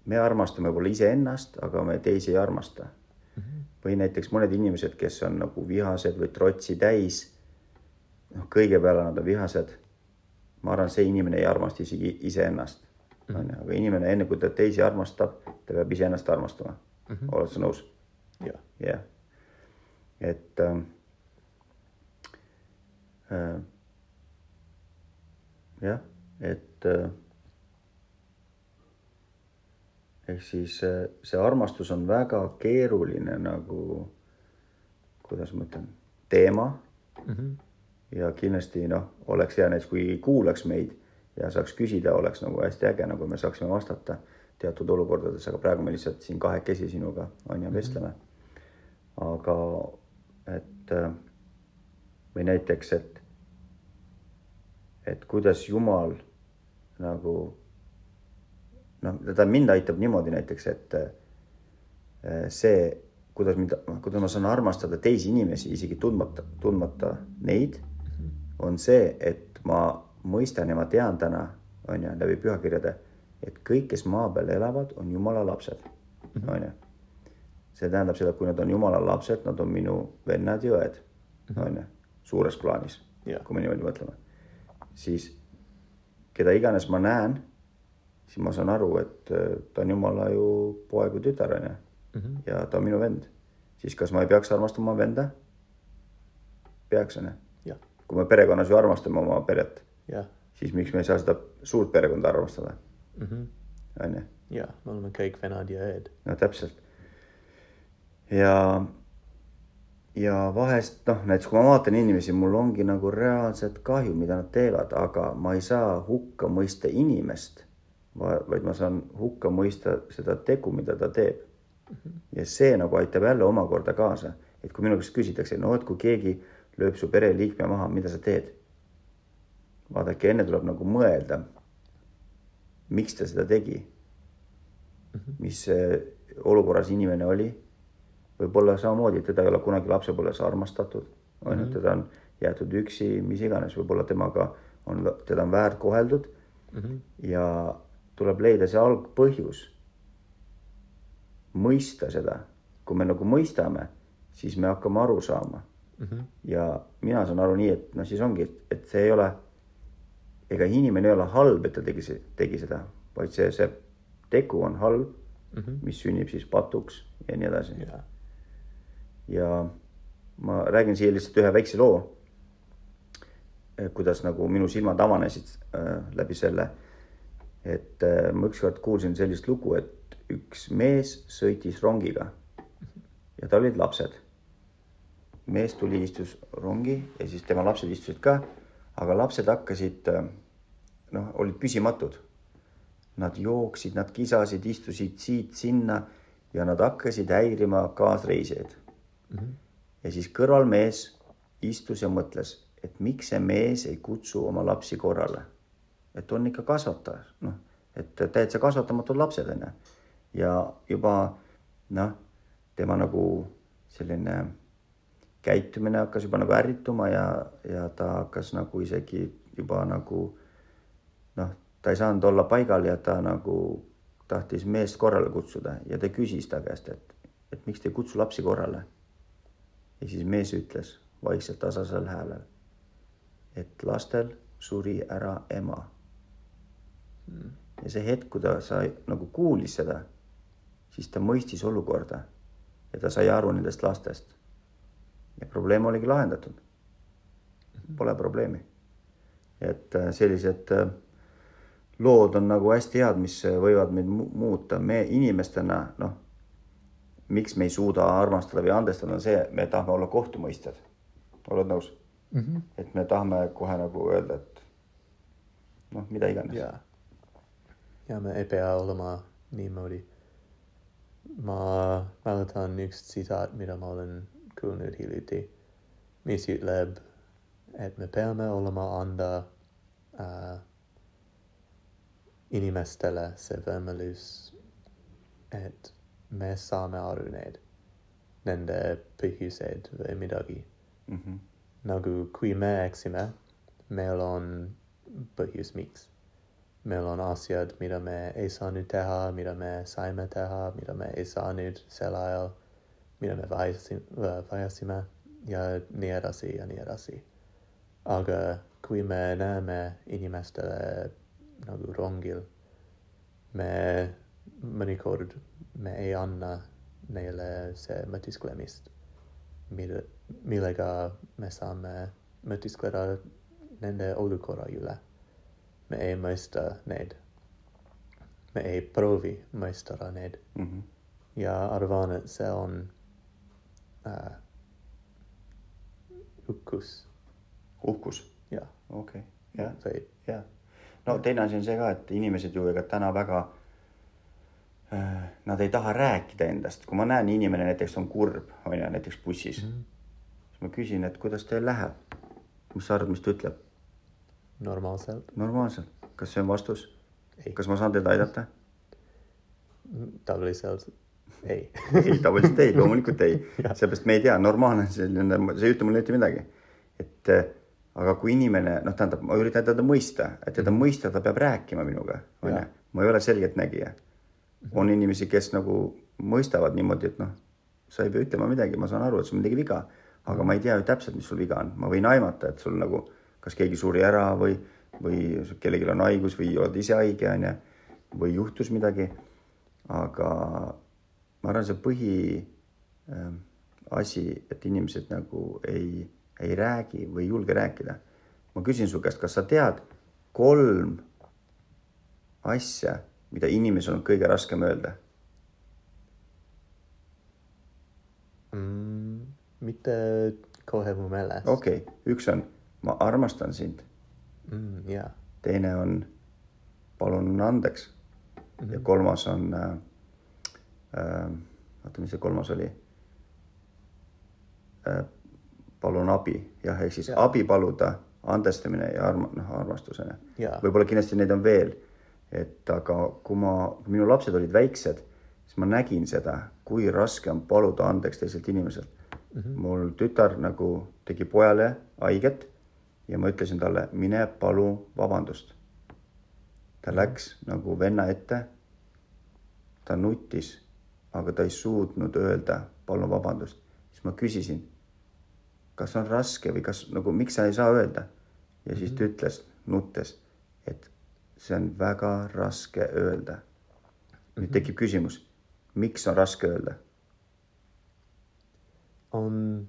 Speaker 1: me armastame võib-olla iseennast, aga me teisi ei armasta mm. -hmm. või näiteks mõned inimesed, kes on nagu vihased või trotsi täis. Noh, kõige peale nad on vihased. ma arvan, see inimene ei armasta isegi iseennast mm. -hmm. aga inimene, enne kui ta teisi armastab, ta peab iseennast armastama mm. -hmm. oled sa nõus?
Speaker 2: jah
Speaker 1: yeah.. et äh, äh, jah, et äh, ehk siis äh, see armastus on väga keeruline nagu, kuidas ma ütlen, teema mm. -hmm. Ja kindlasti noh, oleks hea näiteks, kui kuulaks meid ja saaks küsida, oleks nagu hästi äge, nagu me saaksime vastata teatud olukordades, aga praegu me lihtsalt siin kahekesi sinuga on ju vestleme. aga et äh, või näiteks, et et kuidas Jumal nagu noh, tähendab mind aitab niimoodi näiteks, et äh, see, kuidas mind, kuidas ma saan armastada teisi inimesi, isegi tundmata, tundmata neid, on see, et ma mõistan ja ma tean täna, on ju, läbi pühakirjade, et kõik, kes maa peal elavad, on Jumala lapsed, on ju. see tähendab seda, et kui nad on Jumala lapsed, nad on minu vennad ja õed, on ju, suures plaanis
Speaker 2: Jah.
Speaker 1: kui me niimoodi mõtleme, siis keda iganes ma näen, siis ma saan aru, et äh, ta on Jumala ju poeg või tütar, on ju. ja ta on minu vend. siis kas ma ei peaks armastama venda? peaks, on ju. Kui me perekonnas ju armastame oma peret, siis miks me ei saa seda suurt perekonda armastada,
Speaker 2: mm -hmm.
Speaker 1: on ju.
Speaker 2: jah, me oleme kõik vennad ja õed.
Speaker 1: no täpselt. ja, ja vahest noh, näiteks kui ma vaatan inimesi, mul ongi nagu reaalselt kahju, mida nad teevad, aga ma ei saa hukka mõista inimest, vaid ma saan hukka mõista seda tegu, mida ta teeb. ja see nagu aitab jälle omakorda kaasa, et kui minu käest küsitakse, no et kui keegi lööb su pereliikme maha, mida sa teed? vaadake, enne tuleb nagu mõelda, miks ta seda tegi mis eh, olukorras inimene oli. võib-olla samamoodi, teda ei ole kunagi lapsepõlves armastatud, on ju, teda on jäetud üksi, mis iganes, võib-olla temaga on, teda on väärkoheldud
Speaker 2: mm. -hmm.
Speaker 1: ja tuleb leida see algpõhjus. mõista seda, kui me nagu mõistame, siis me hakkame aru saama
Speaker 2: Mm -hmm.
Speaker 1: ja mina saan aru nii, et noh, siis ongi, et, et see ei ole, ega inimene ei ole halb, et ta tegi, tegi seda, vaid see, see tegu on halb
Speaker 2: Mm -hmm.
Speaker 1: mis sünnib siis patuks ja nii edasi.
Speaker 2: jah,
Speaker 1: ja ma räägin siia lihtsalt ühe väikse loo. kuidas nagu minu silmad avanesid äh, läbi selle. et äh, ma ükskord kuulsin sellist lugu, et üks mees sõitis rongiga ja tal olid lapsed. Mees tuli, istus rongi ja siis tema lapsed istusid ka, aga lapsed hakkasid noh, olid püsimatud Nad jooksid, nad kisasid, istusid siit-sinna ja nad hakkasid häirima kaasreisijaid mm. -hmm. ja siis kõrvalmees istus ja mõtles, et miks see mees ei kutsu oma lapsi korrale. et on ikka kasvataja, noh, et täitsa kasvatamatud lapsed onju. ja juba noh, tema nagu selline käitumine hakkas juba nagu ärrituma ja, ja ta hakkas nagu isegi juba nagu noh ta ei saanud olla paigal ja ta nagu tahtis meest korrale kutsuda ja ta küsis ta käest, et, et miks te ei kutsu lapsi korrale. ja siis mees ütles vaikselt tasasel häälel, et lastel suri ära ema. ja see hetk, kui ta sai nagu kuulis seda, siis ta mõistis olukorda ja ta sai aru nendest lastest. Ja probleem oligi lahendatud. Pole probleemi. et äh, sellised äh, lood on nagu hästi head, mis võivad meid muuta, me inimestena, noh, miks me ei suuda armastada või andestada, on see, me tahame olla kohtumõistjad. oled nõus
Speaker 2: mm? -hmm.
Speaker 1: et me tahame kohe nagu öelda, et noh, mida iganes.
Speaker 2: ja, ja me ei pea olema niimoodi. ma mäletan üks tsitaat, mida ma olen kuulnud hiljuti, mis ütleb, et me peame olema anda äh, inimestele see võimalus, et me saame aru need, nende põhjused või midagi.
Speaker 1: Mm -hmm.
Speaker 2: nagu kui me eksime, meil on põhjus, miks. meil on asjad, mida me ei saanud teha, mida me saime teha, mida me ei saanud sel ajal, vajasime, vajasime ja nii edasi ja nii edasi. aga kui me näeme inimestele nagu rongil, me mõnikord, me ei anna neile see mõtisklemist, mille, millega me saame mõtiskleda nende olukorra üle. me ei mõista neid. me ei proovi mõistada neid
Speaker 1: Mm -hmm.
Speaker 2: ja arvan, et see on äh, uhkus,
Speaker 1: uhkus,
Speaker 2: jah,
Speaker 1: okei okay., jah,
Speaker 2: või
Speaker 1: jah. no teine asi on see ka, et inimesed ju ega täna väga äh, Nad ei taha rääkida endast, kui ma näen, inimene näiteks on kurb, on ju, näiteks bussis mm, -hmm. siis ma küsin, et kuidas teil läheb. mis sa arvad, mis ta ütleb?
Speaker 2: normaalselt.
Speaker 1: normaalselt, kas see on vastus
Speaker 2: Ei.?
Speaker 1: kas ma saan teid aidata?
Speaker 2: tavaliselt ei.
Speaker 1: ei, tavaliselt ei, loomulikult ei
Speaker 2: Jah.,
Speaker 1: seepärast me ei tea, normaalne selline, see ei ütle mulle mitte midagi. et eh, aga kui inimene, noh, tähendab, ma üritan teda mõista, et teda mm -hmm. mõista, ta peab rääkima minuga, onju ma ei ole selgeltnägija. on inimesi, kes nagu mõistavad niimoodi, et noh, sa ei pea ütlema midagi, ma saan aru, et sul on midagi viga, aga ma ei tea ju täpselt, mis sul viga on, ma võin aimata, et sul nagu, kas keegi suri ära või, või kellelgi on haigus või oled ise haige, onju, või juhtus midagi. aga ma arvan, see põhi äh, et inimesed nagu ei, ei räägi või ei julge rääkida. ma küsin su käest, kas sa tead kolm asja, mida inimesel on kõige raskem öelda?
Speaker 2: mm,. mitte kohe mu meelest
Speaker 1: okei okay,, üks on ma armastan sind,
Speaker 2: mm,. jaa,
Speaker 1: teine on palun andeks mm -hmm. ja kolmas on äh, oota, mis see kolmas oli äh,? palun abi, jah, ehk siis ja. Abi paluda, andestamine ja arm-, noh, armastusena. Võib-olla kindlasti neid on veel, et aga kui ma, minu lapsed olid väiksed, siis ma nägin seda, kui raske on paluda andeks teiselt inimeselt mm. -hmm. mul tütar nagu tegi pojale haiget ja ma ütlesin talle, mine palu vabandust. ta läks nagu venna ette. ta nutis, aga ta ei suutnud öelda palun vabandust, siis ma küsisin, kas on raske või kas nagu, miks sa ei saa öelda? ja siis ta ütles nuttes, et see on väga raske öelda. nüüd tekib küsimus, miks on raske öelda?
Speaker 2: on,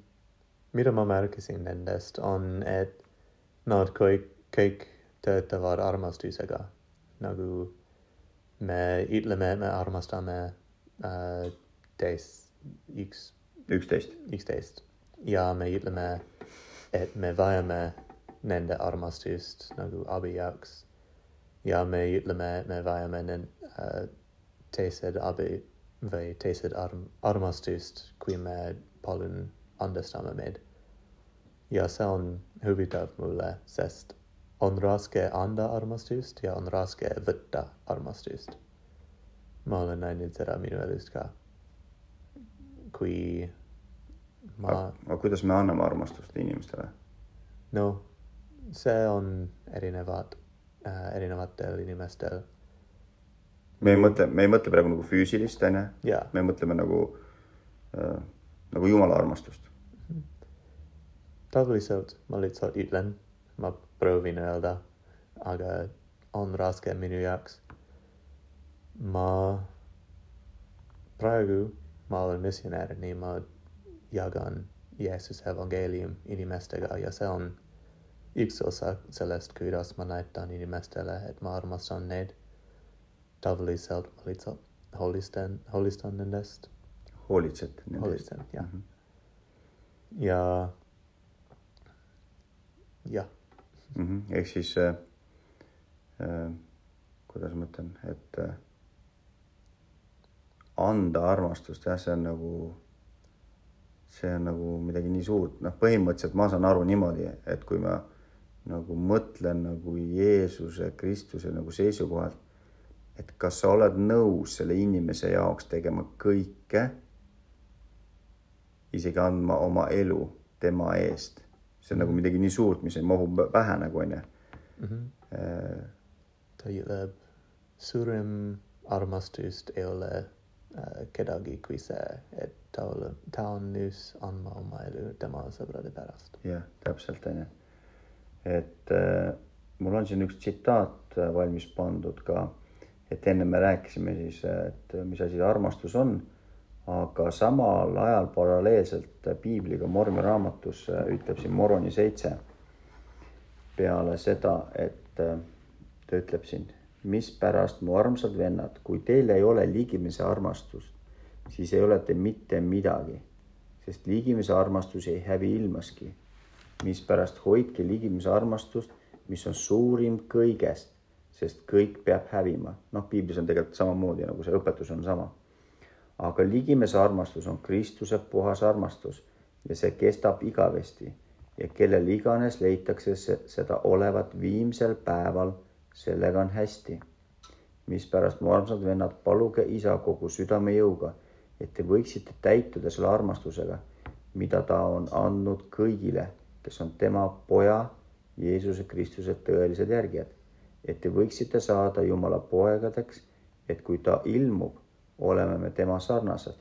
Speaker 2: mida ma märkasin nendest, on, et nad kõik, kõik töötavad armastusega. nagu me ütleme, me armastame äh, teist, üks,
Speaker 1: üksteist,
Speaker 2: üksteist ja me ütleme, et me vajame nende armastust nagu abi jaoks. ja me ütleme, et me vajame nende äh, teised abi või teised arm-, armastust, kui me palun andestame meid. ja see on huvitav mulle, sest on raske anda armastust ja on raske võtta armastust. Ma olen näinud seda minu elust ka. kui ma,
Speaker 1: aga kuidas me anname armastust inimestele?
Speaker 2: no see on erinevad äh,, erinevatel inimestel
Speaker 1: me ei mõtle, me ei mõtle praegu nagu füüsilist, onju. Me mõtleme nagu äh,, nagu jumala armastust.
Speaker 2: tavaliselt ma lihtsalt ütlen, ma proovin öelda, aga on raske minu jaoks. Ma praegu, ma olen missionär, nii ma jagan Jeesuse evangeelium inimestega ja see on üks osa sellest, kuidas ma näitan inimestele, et ma armastan neid. tavaliselt ma lihtsalt hoolistan, hoolistan nendest
Speaker 1: hoolitsed nende eest.
Speaker 2: hoolitsen, jah. ja, jah,
Speaker 1: mm. -hmm. ehk siis äh, äh, kuidas ma ütlen, et äh, anda armastust, jah, see on nagu, see on nagu midagi nii suurt, noh, põhimõtteliselt ma saan aru niimoodi, et kui ma nagu mõtlen nagu Jeesuse Kristuse nagu seisukohalt, et kas sa oled nõus selle inimese jaoks tegema kõike, isegi andma oma elu tema eest, see on nagu midagi nii suurt, mis ei mahu pähe nagu onju Äh,
Speaker 2: ta ütleb, suurem armastust ei ole kedagi kui see, et ta ole, ta on nõus andma oma elu tema sõprade pärast.
Speaker 1: jah, täpselt onju. et äh, mul on siin üks tsitaat äh, valmis pandud ka, et enne me rääkisime siis, et äh, mis asi armastus on, aga samal ajal paralleelselt äh, piibliga Mormoni raamatus ütleb siin Moroni seitse peale seda, et ta ütleb siin, mispärast mu armsad vennad, kui teil ei ole ligimese armastust, siis ei ole te mitte midagi, sest ligimese armastus ei hävi ilmaski. mispärast hoidke ligimese armastust, mis on suurim kõigest, sest kõik peab hävima. noh, piiblis on tegelikult samamoodi nagu see õpetus on sama. aga ligimese armastus on Kristuse puhas armastus ja see kestab igavesti ja kellel iganes leitakse seda olevat viimsel päeval, sellega on hästi. mispärast, mu armsad vennad, paluge isa kogu südame jõuga, et te võiksite täituda selle armastusega, mida ta on andnud kõigile, kes on tema poja Jeesuse Kristuse tõelised järgijad. et te võiksite saada Jumala poegadeks, et kui ta ilmub, oleme me tema sarnased,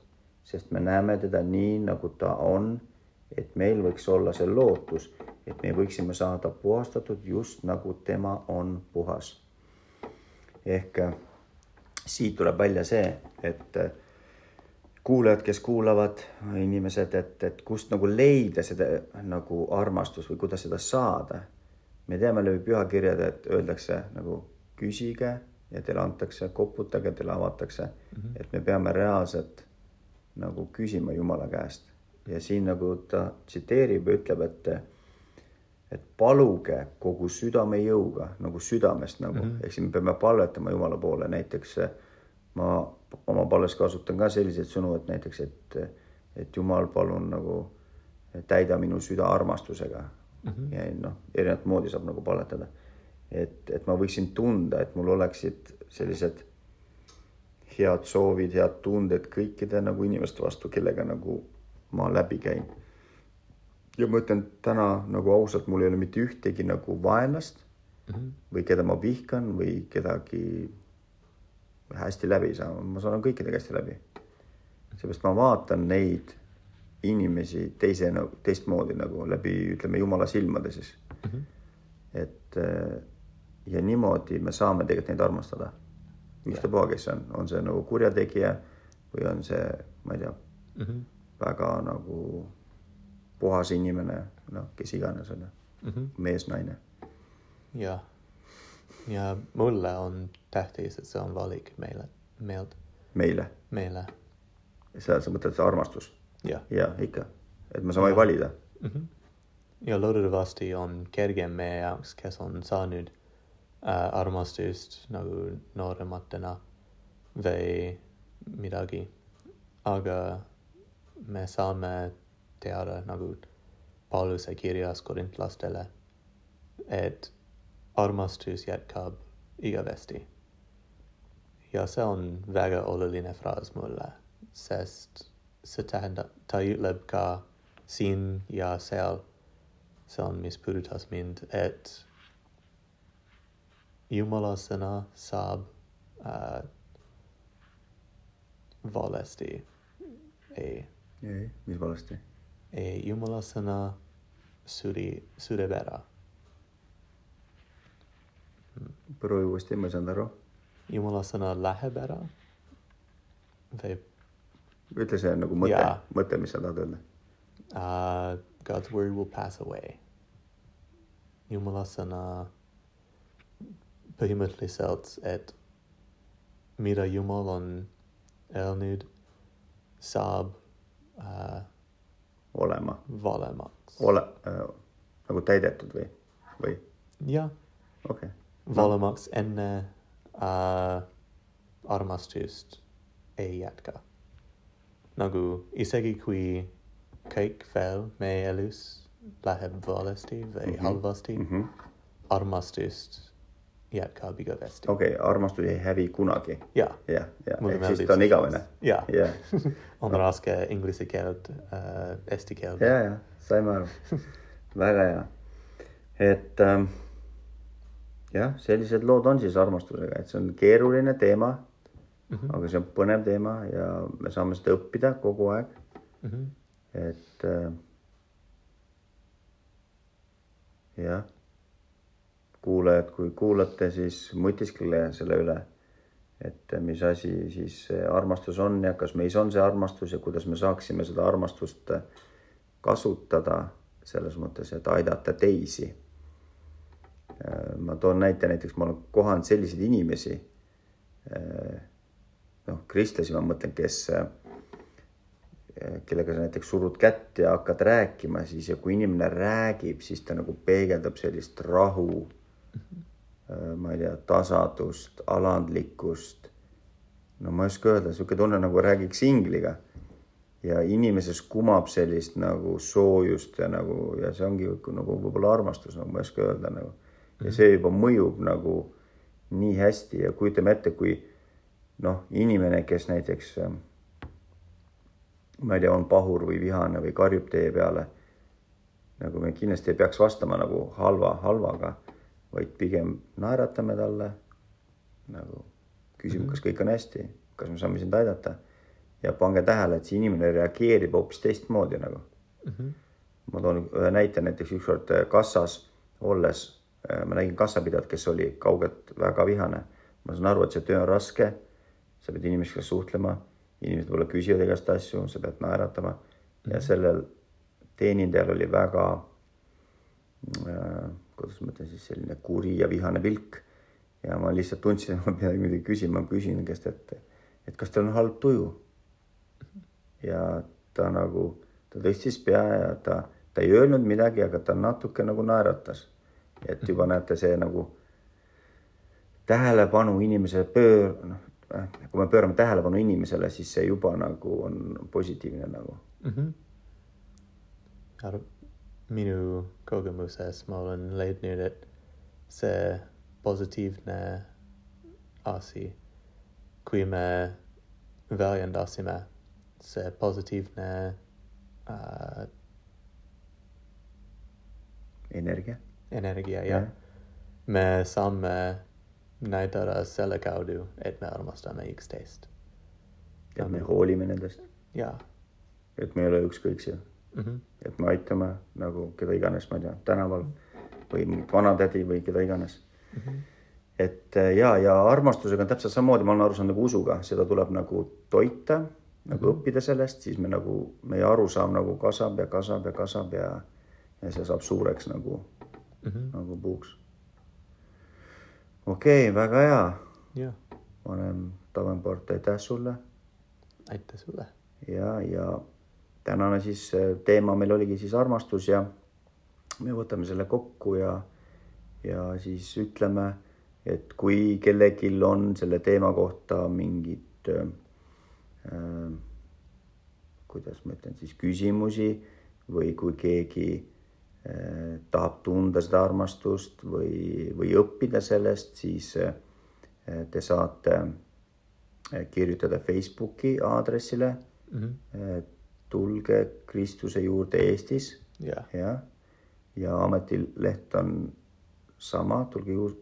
Speaker 1: sest me näeme teda nii, nagu ta on et meil võiks olla see lootus, et me võiksime saada puhastatud just nagu tema on puhas. ehk äh, siit tuleb välja see, et äh, kuulajad, kes kuulavad, inimesed, et, et kust nagu leida seda nagu armastust või kuidas seda saada. me teame läbi pühakirjade, et öeldakse nagu küsige ja teile antakse, koputage, teile avatakse mm. -hmm. et me peame reaalselt nagu küsima Jumala käest ja siin nagu ta tsiteerib ja ütleb, et et paluge kogu südame jõuga nagu südamest nagu mm -hmm. ehk siis me peame palvetama Jumala poole, näiteks ma oma palves kasutan ka selliseid sõnu, et näiteks, et et Jumal, palun nagu täida minu süda armastusega mm. -hmm. ja noh, erinevat moodi saab nagu palvetada. et, et ma võiksin tunda, et mul oleksid sellised head soovid, head tunded kõikide nagu inimeste vastu, kellega nagu ma läbi käin. Ja ma ütlen täna nagu ausalt, mul ei ole mitte ühtegi nagu vaenlast mm -hmm. või keda ma vihkan või kedagi hästi läbi ei saa, ma saan kõikidega hästi läbi. seepärast ma vaatan neid inimesi teise nagu teistmoodi nagu läbi, ütleme jumala silmade siis mm. -hmm. et ja niimoodi me saame tegelikult neid armastada. ükstapuha, kes on, on see nagu kurjategija või on see, ma ei tea mm. -hmm väga nagu puhas inimene, noh, kes iganes on mm -hmm. mees, naine.
Speaker 2: jah, ja mulle on tähtis, et see on valik meile, meilt.
Speaker 1: meile?
Speaker 2: meile.
Speaker 1: seal sa mõtled see armastus?
Speaker 2: jah
Speaker 1: ja, ikka, et me saame ja. valida mm. -hmm.
Speaker 2: ja loodetavasti on kergem meie jaoks, kes on saanud äh, armastust nagu noorematena või midagi, aga me saame teara nabut Paulus agirias Corinth la et armas tus iat cab iga vesti iaseon vaga ololina fras mulla sest sitahenda taiut leb ka sin ia sel selon mis purutas mind et iumala sena sab uh, valesti e.
Speaker 1: E, mis volesti
Speaker 2: ei, jumala sõna suri, sureb ära.
Speaker 1: proovi uuesti, ma ei saanud aru.
Speaker 2: jumala sõna läheb ära või?
Speaker 1: ütle see nagu mõte, mõte, mis sa tahad öelda
Speaker 2: uh,. God's word will pass away. jumala sõna põhimõtteliselt, et mida Jumal on öelnud, saab äh,
Speaker 1: olema.
Speaker 2: valemaks.
Speaker 1: ole äh, nagu täidetud või, või?
Speaker 2: jah.
Speaker 1: okei okay.
Speaker 2: no.. valemaks enne äh, armastust ei jätka. nagu isegi kui kõik veel meie elus läheb valesti või mm -hmm. halvasti mm, -hmm. armastust jätkab igavesti.
Speaker 1: okei okay,, armastus ei hävi kunagi.
Speaker 2: ja,
Speaker 1: ja, ja, ehk siis ta on igavene.
Speaker 2: ja, ja. on no. raske inglise keelt äh,, eesti keelt.
Speaker 1: ja, ja saime aru väga hea. et ähm, jah, sellised lood on siis armastusega, et see on keeruline teema mm. -hmm. aga see on põnev teema ja me saame seda õppida kogu aeg mm. -hmm. et äh, jah kuulajad, kui kuulate, siis mõtisklege selle üle, et mis asi siis armastus on ja kas meis on see armastus ja kuidas me saaksime seda armastust kasutada selles mõttes, et aidata teisi. ma toon näite, näiteks ma olen kohanud selliseid inimesi. noh, kristlasi ma mõtlen, kes, kellega sa näiteks surud kätt ja hakkad rääkima, siis ja kui inimene räägib, siis ta nagu peegeldab sellist rahu ma ei tea, tasadust, alandlikkust. no ma ei oska öelda, niisugune tunne nagu räägiks ingliga. ja inimeses kumab sellist nagu soojust ja nagu ja see ongi nagu võib-olla armastus, nagu ma ei oska öelda nagu. ja see juba mõjub nagu nii hästi ja kujutame ette, kui noh, inimene, kes näiteks ma ei tea, on pahur või vihane või karjub teie peale. nagu me kindlasti ei peaks vastama nagu halva halvaga, vaid pigem naeratame talle nagu küsime mm, -hmm. kas kõik on hästi, kas me saame sind aidata ja pange tähele, et see inimene reageerib hoopis teistmoodi nagu mm. -hmm. ma toon ühe näite, näiteks ükskord äh, kassas olles äh, ma nägin kassapidajat, kes oli kaugelt väga vihane. ma saan aru, et see töö on raske. sa pead inimestega suhtlema, inimesed võib-olla küsivad igast asju, sa pead naeratama mm -hmm. ja sellel teenindajal oli väga ma ütlen siis selline kuri ja vihane pilk ja ma lihtsalt tundsin, et ma pean midagi küsima, küsin käest, et, et kas teil on halb tuju. ja ta nagu, ta tõstis pea ja ta, ta ei öelnud midagi, aga ta natuke nagu naeratas. et juba näete, see nagu tähelepanu inimese pöör-, noh, kui me pöörame tähelepanu inimesele, siis see juba nagu on positiivne nagu mm. -hmm.
Speaker 2: Minu kogemuses ma olen leidnud, et see positiivne asi, kui me väljendasime see positiivne äh,
Speaker 1: energia,
Speaker 2: energia ja, ja me saame näidata selle kaudu, et me armastame üksteist.
Speaker 1: et me hoolime nendest.
Speaker 2: jaa.
Speaker 1: et me ei ole ükskõiksed mm. -hmm. et me aitame nagu keda iganes, ma ei tea, tänaval või vanatädi või keda iganes mm. -hmm. et äh, ja, ja armastusega on täpselt samamoodi, ma olen aru saanud nagu usuga, seda tuleb nagu toita, nagu -hmm. õppida sellest, siis me nagu, meie arusaam nagu kasvab ja kasvab ja kasvab ja, ja see saab suureks nagu mm, -hmm. nagu puuks. okei okay,, väga hea. vanem Tavenport, aitäh sulle.
Speaker 2: aitäh sulle.
Speaker 1: ja, ja tänane siis äh, teema meil oligi siis armastus ja me võtame selle kokku ja ja siis ütleme, et kui kellelgi on selle teema kohta mingid äh, äh, kuidas ma ütlen siis küsimusi või kui keegi äh, tahab tunda seda armastust või, või õppida sellest, siis äh, te saate äh, kirjutada Facebooki aadressile mm. -hmm. Tulge Kristuse juurde Eestis
Speaker 2: yeah..
Speaker 1: jah, ja ametileht on sama, tulge juurde,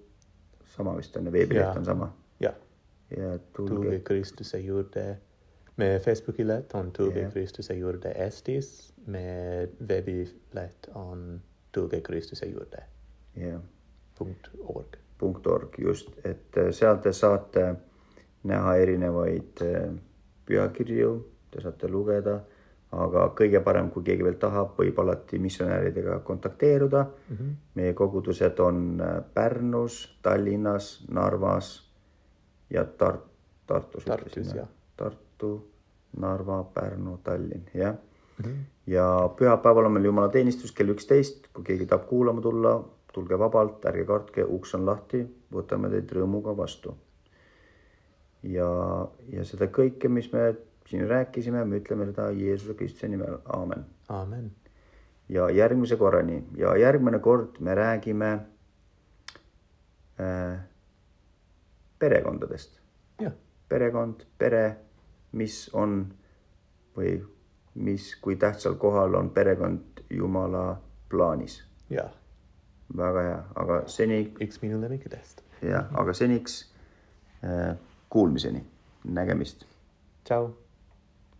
Speaker 1: sama vist on ja veebileht on sama.
Speaker 2: jah.
Speaker 1: ja
Speaker 2: tulge. tulge Kristuse juurde. meie Facebooki leht on Tulge yeah. Kristuse juurde Eestis. meie veebileht on Tulge Kristuse juurde.
Speaker 1: jah yeah..
Speaker 2: punkt org.
Speaker 1: punkt org, just, et äh, seal te saate näha erinevaid äh, pühakirju, te saate lugeda aga kõige parem, kui keegi veel tahab, võib alati missionäridega kontakteeruda mm. -hmm. meie kogudused on äh, Pärnus, Tallinnas, Narvas ja Tar-, Tartus.
Speaker 2: Tartus, jah.
Speaker 1: Tartu, Narva, Pärnu, Tallinn, jah mm. -hmm. ja pühapäeval on meil jumalateenistus kell üksteist, kui keegi tahab kuulama tulla, tulge vabalt, ärge kartke, uks on lahti, võtame teid rõõmuga vastu. ja, ja seda kõike, mis me siin rääkisime, me ütleme seda Jeesuse Kristuse nimel, aamen.
Speaker 2: aamen.
Speaker 1: ja järgmise korrani ja järgmine kord me räägime äh, perekondadest. perekond, pere, mis on või mis, kui tähtsal kohal on perekond Jumala plaanis.
Speaker 2: jah.
Speaker 1: väga hea, aga seni.
Speaker 2: üks minu lemmikutest.
Speaker 1: jah, aga seniks äh, kuulmiseni, nägemist.
Speaker 2: tšau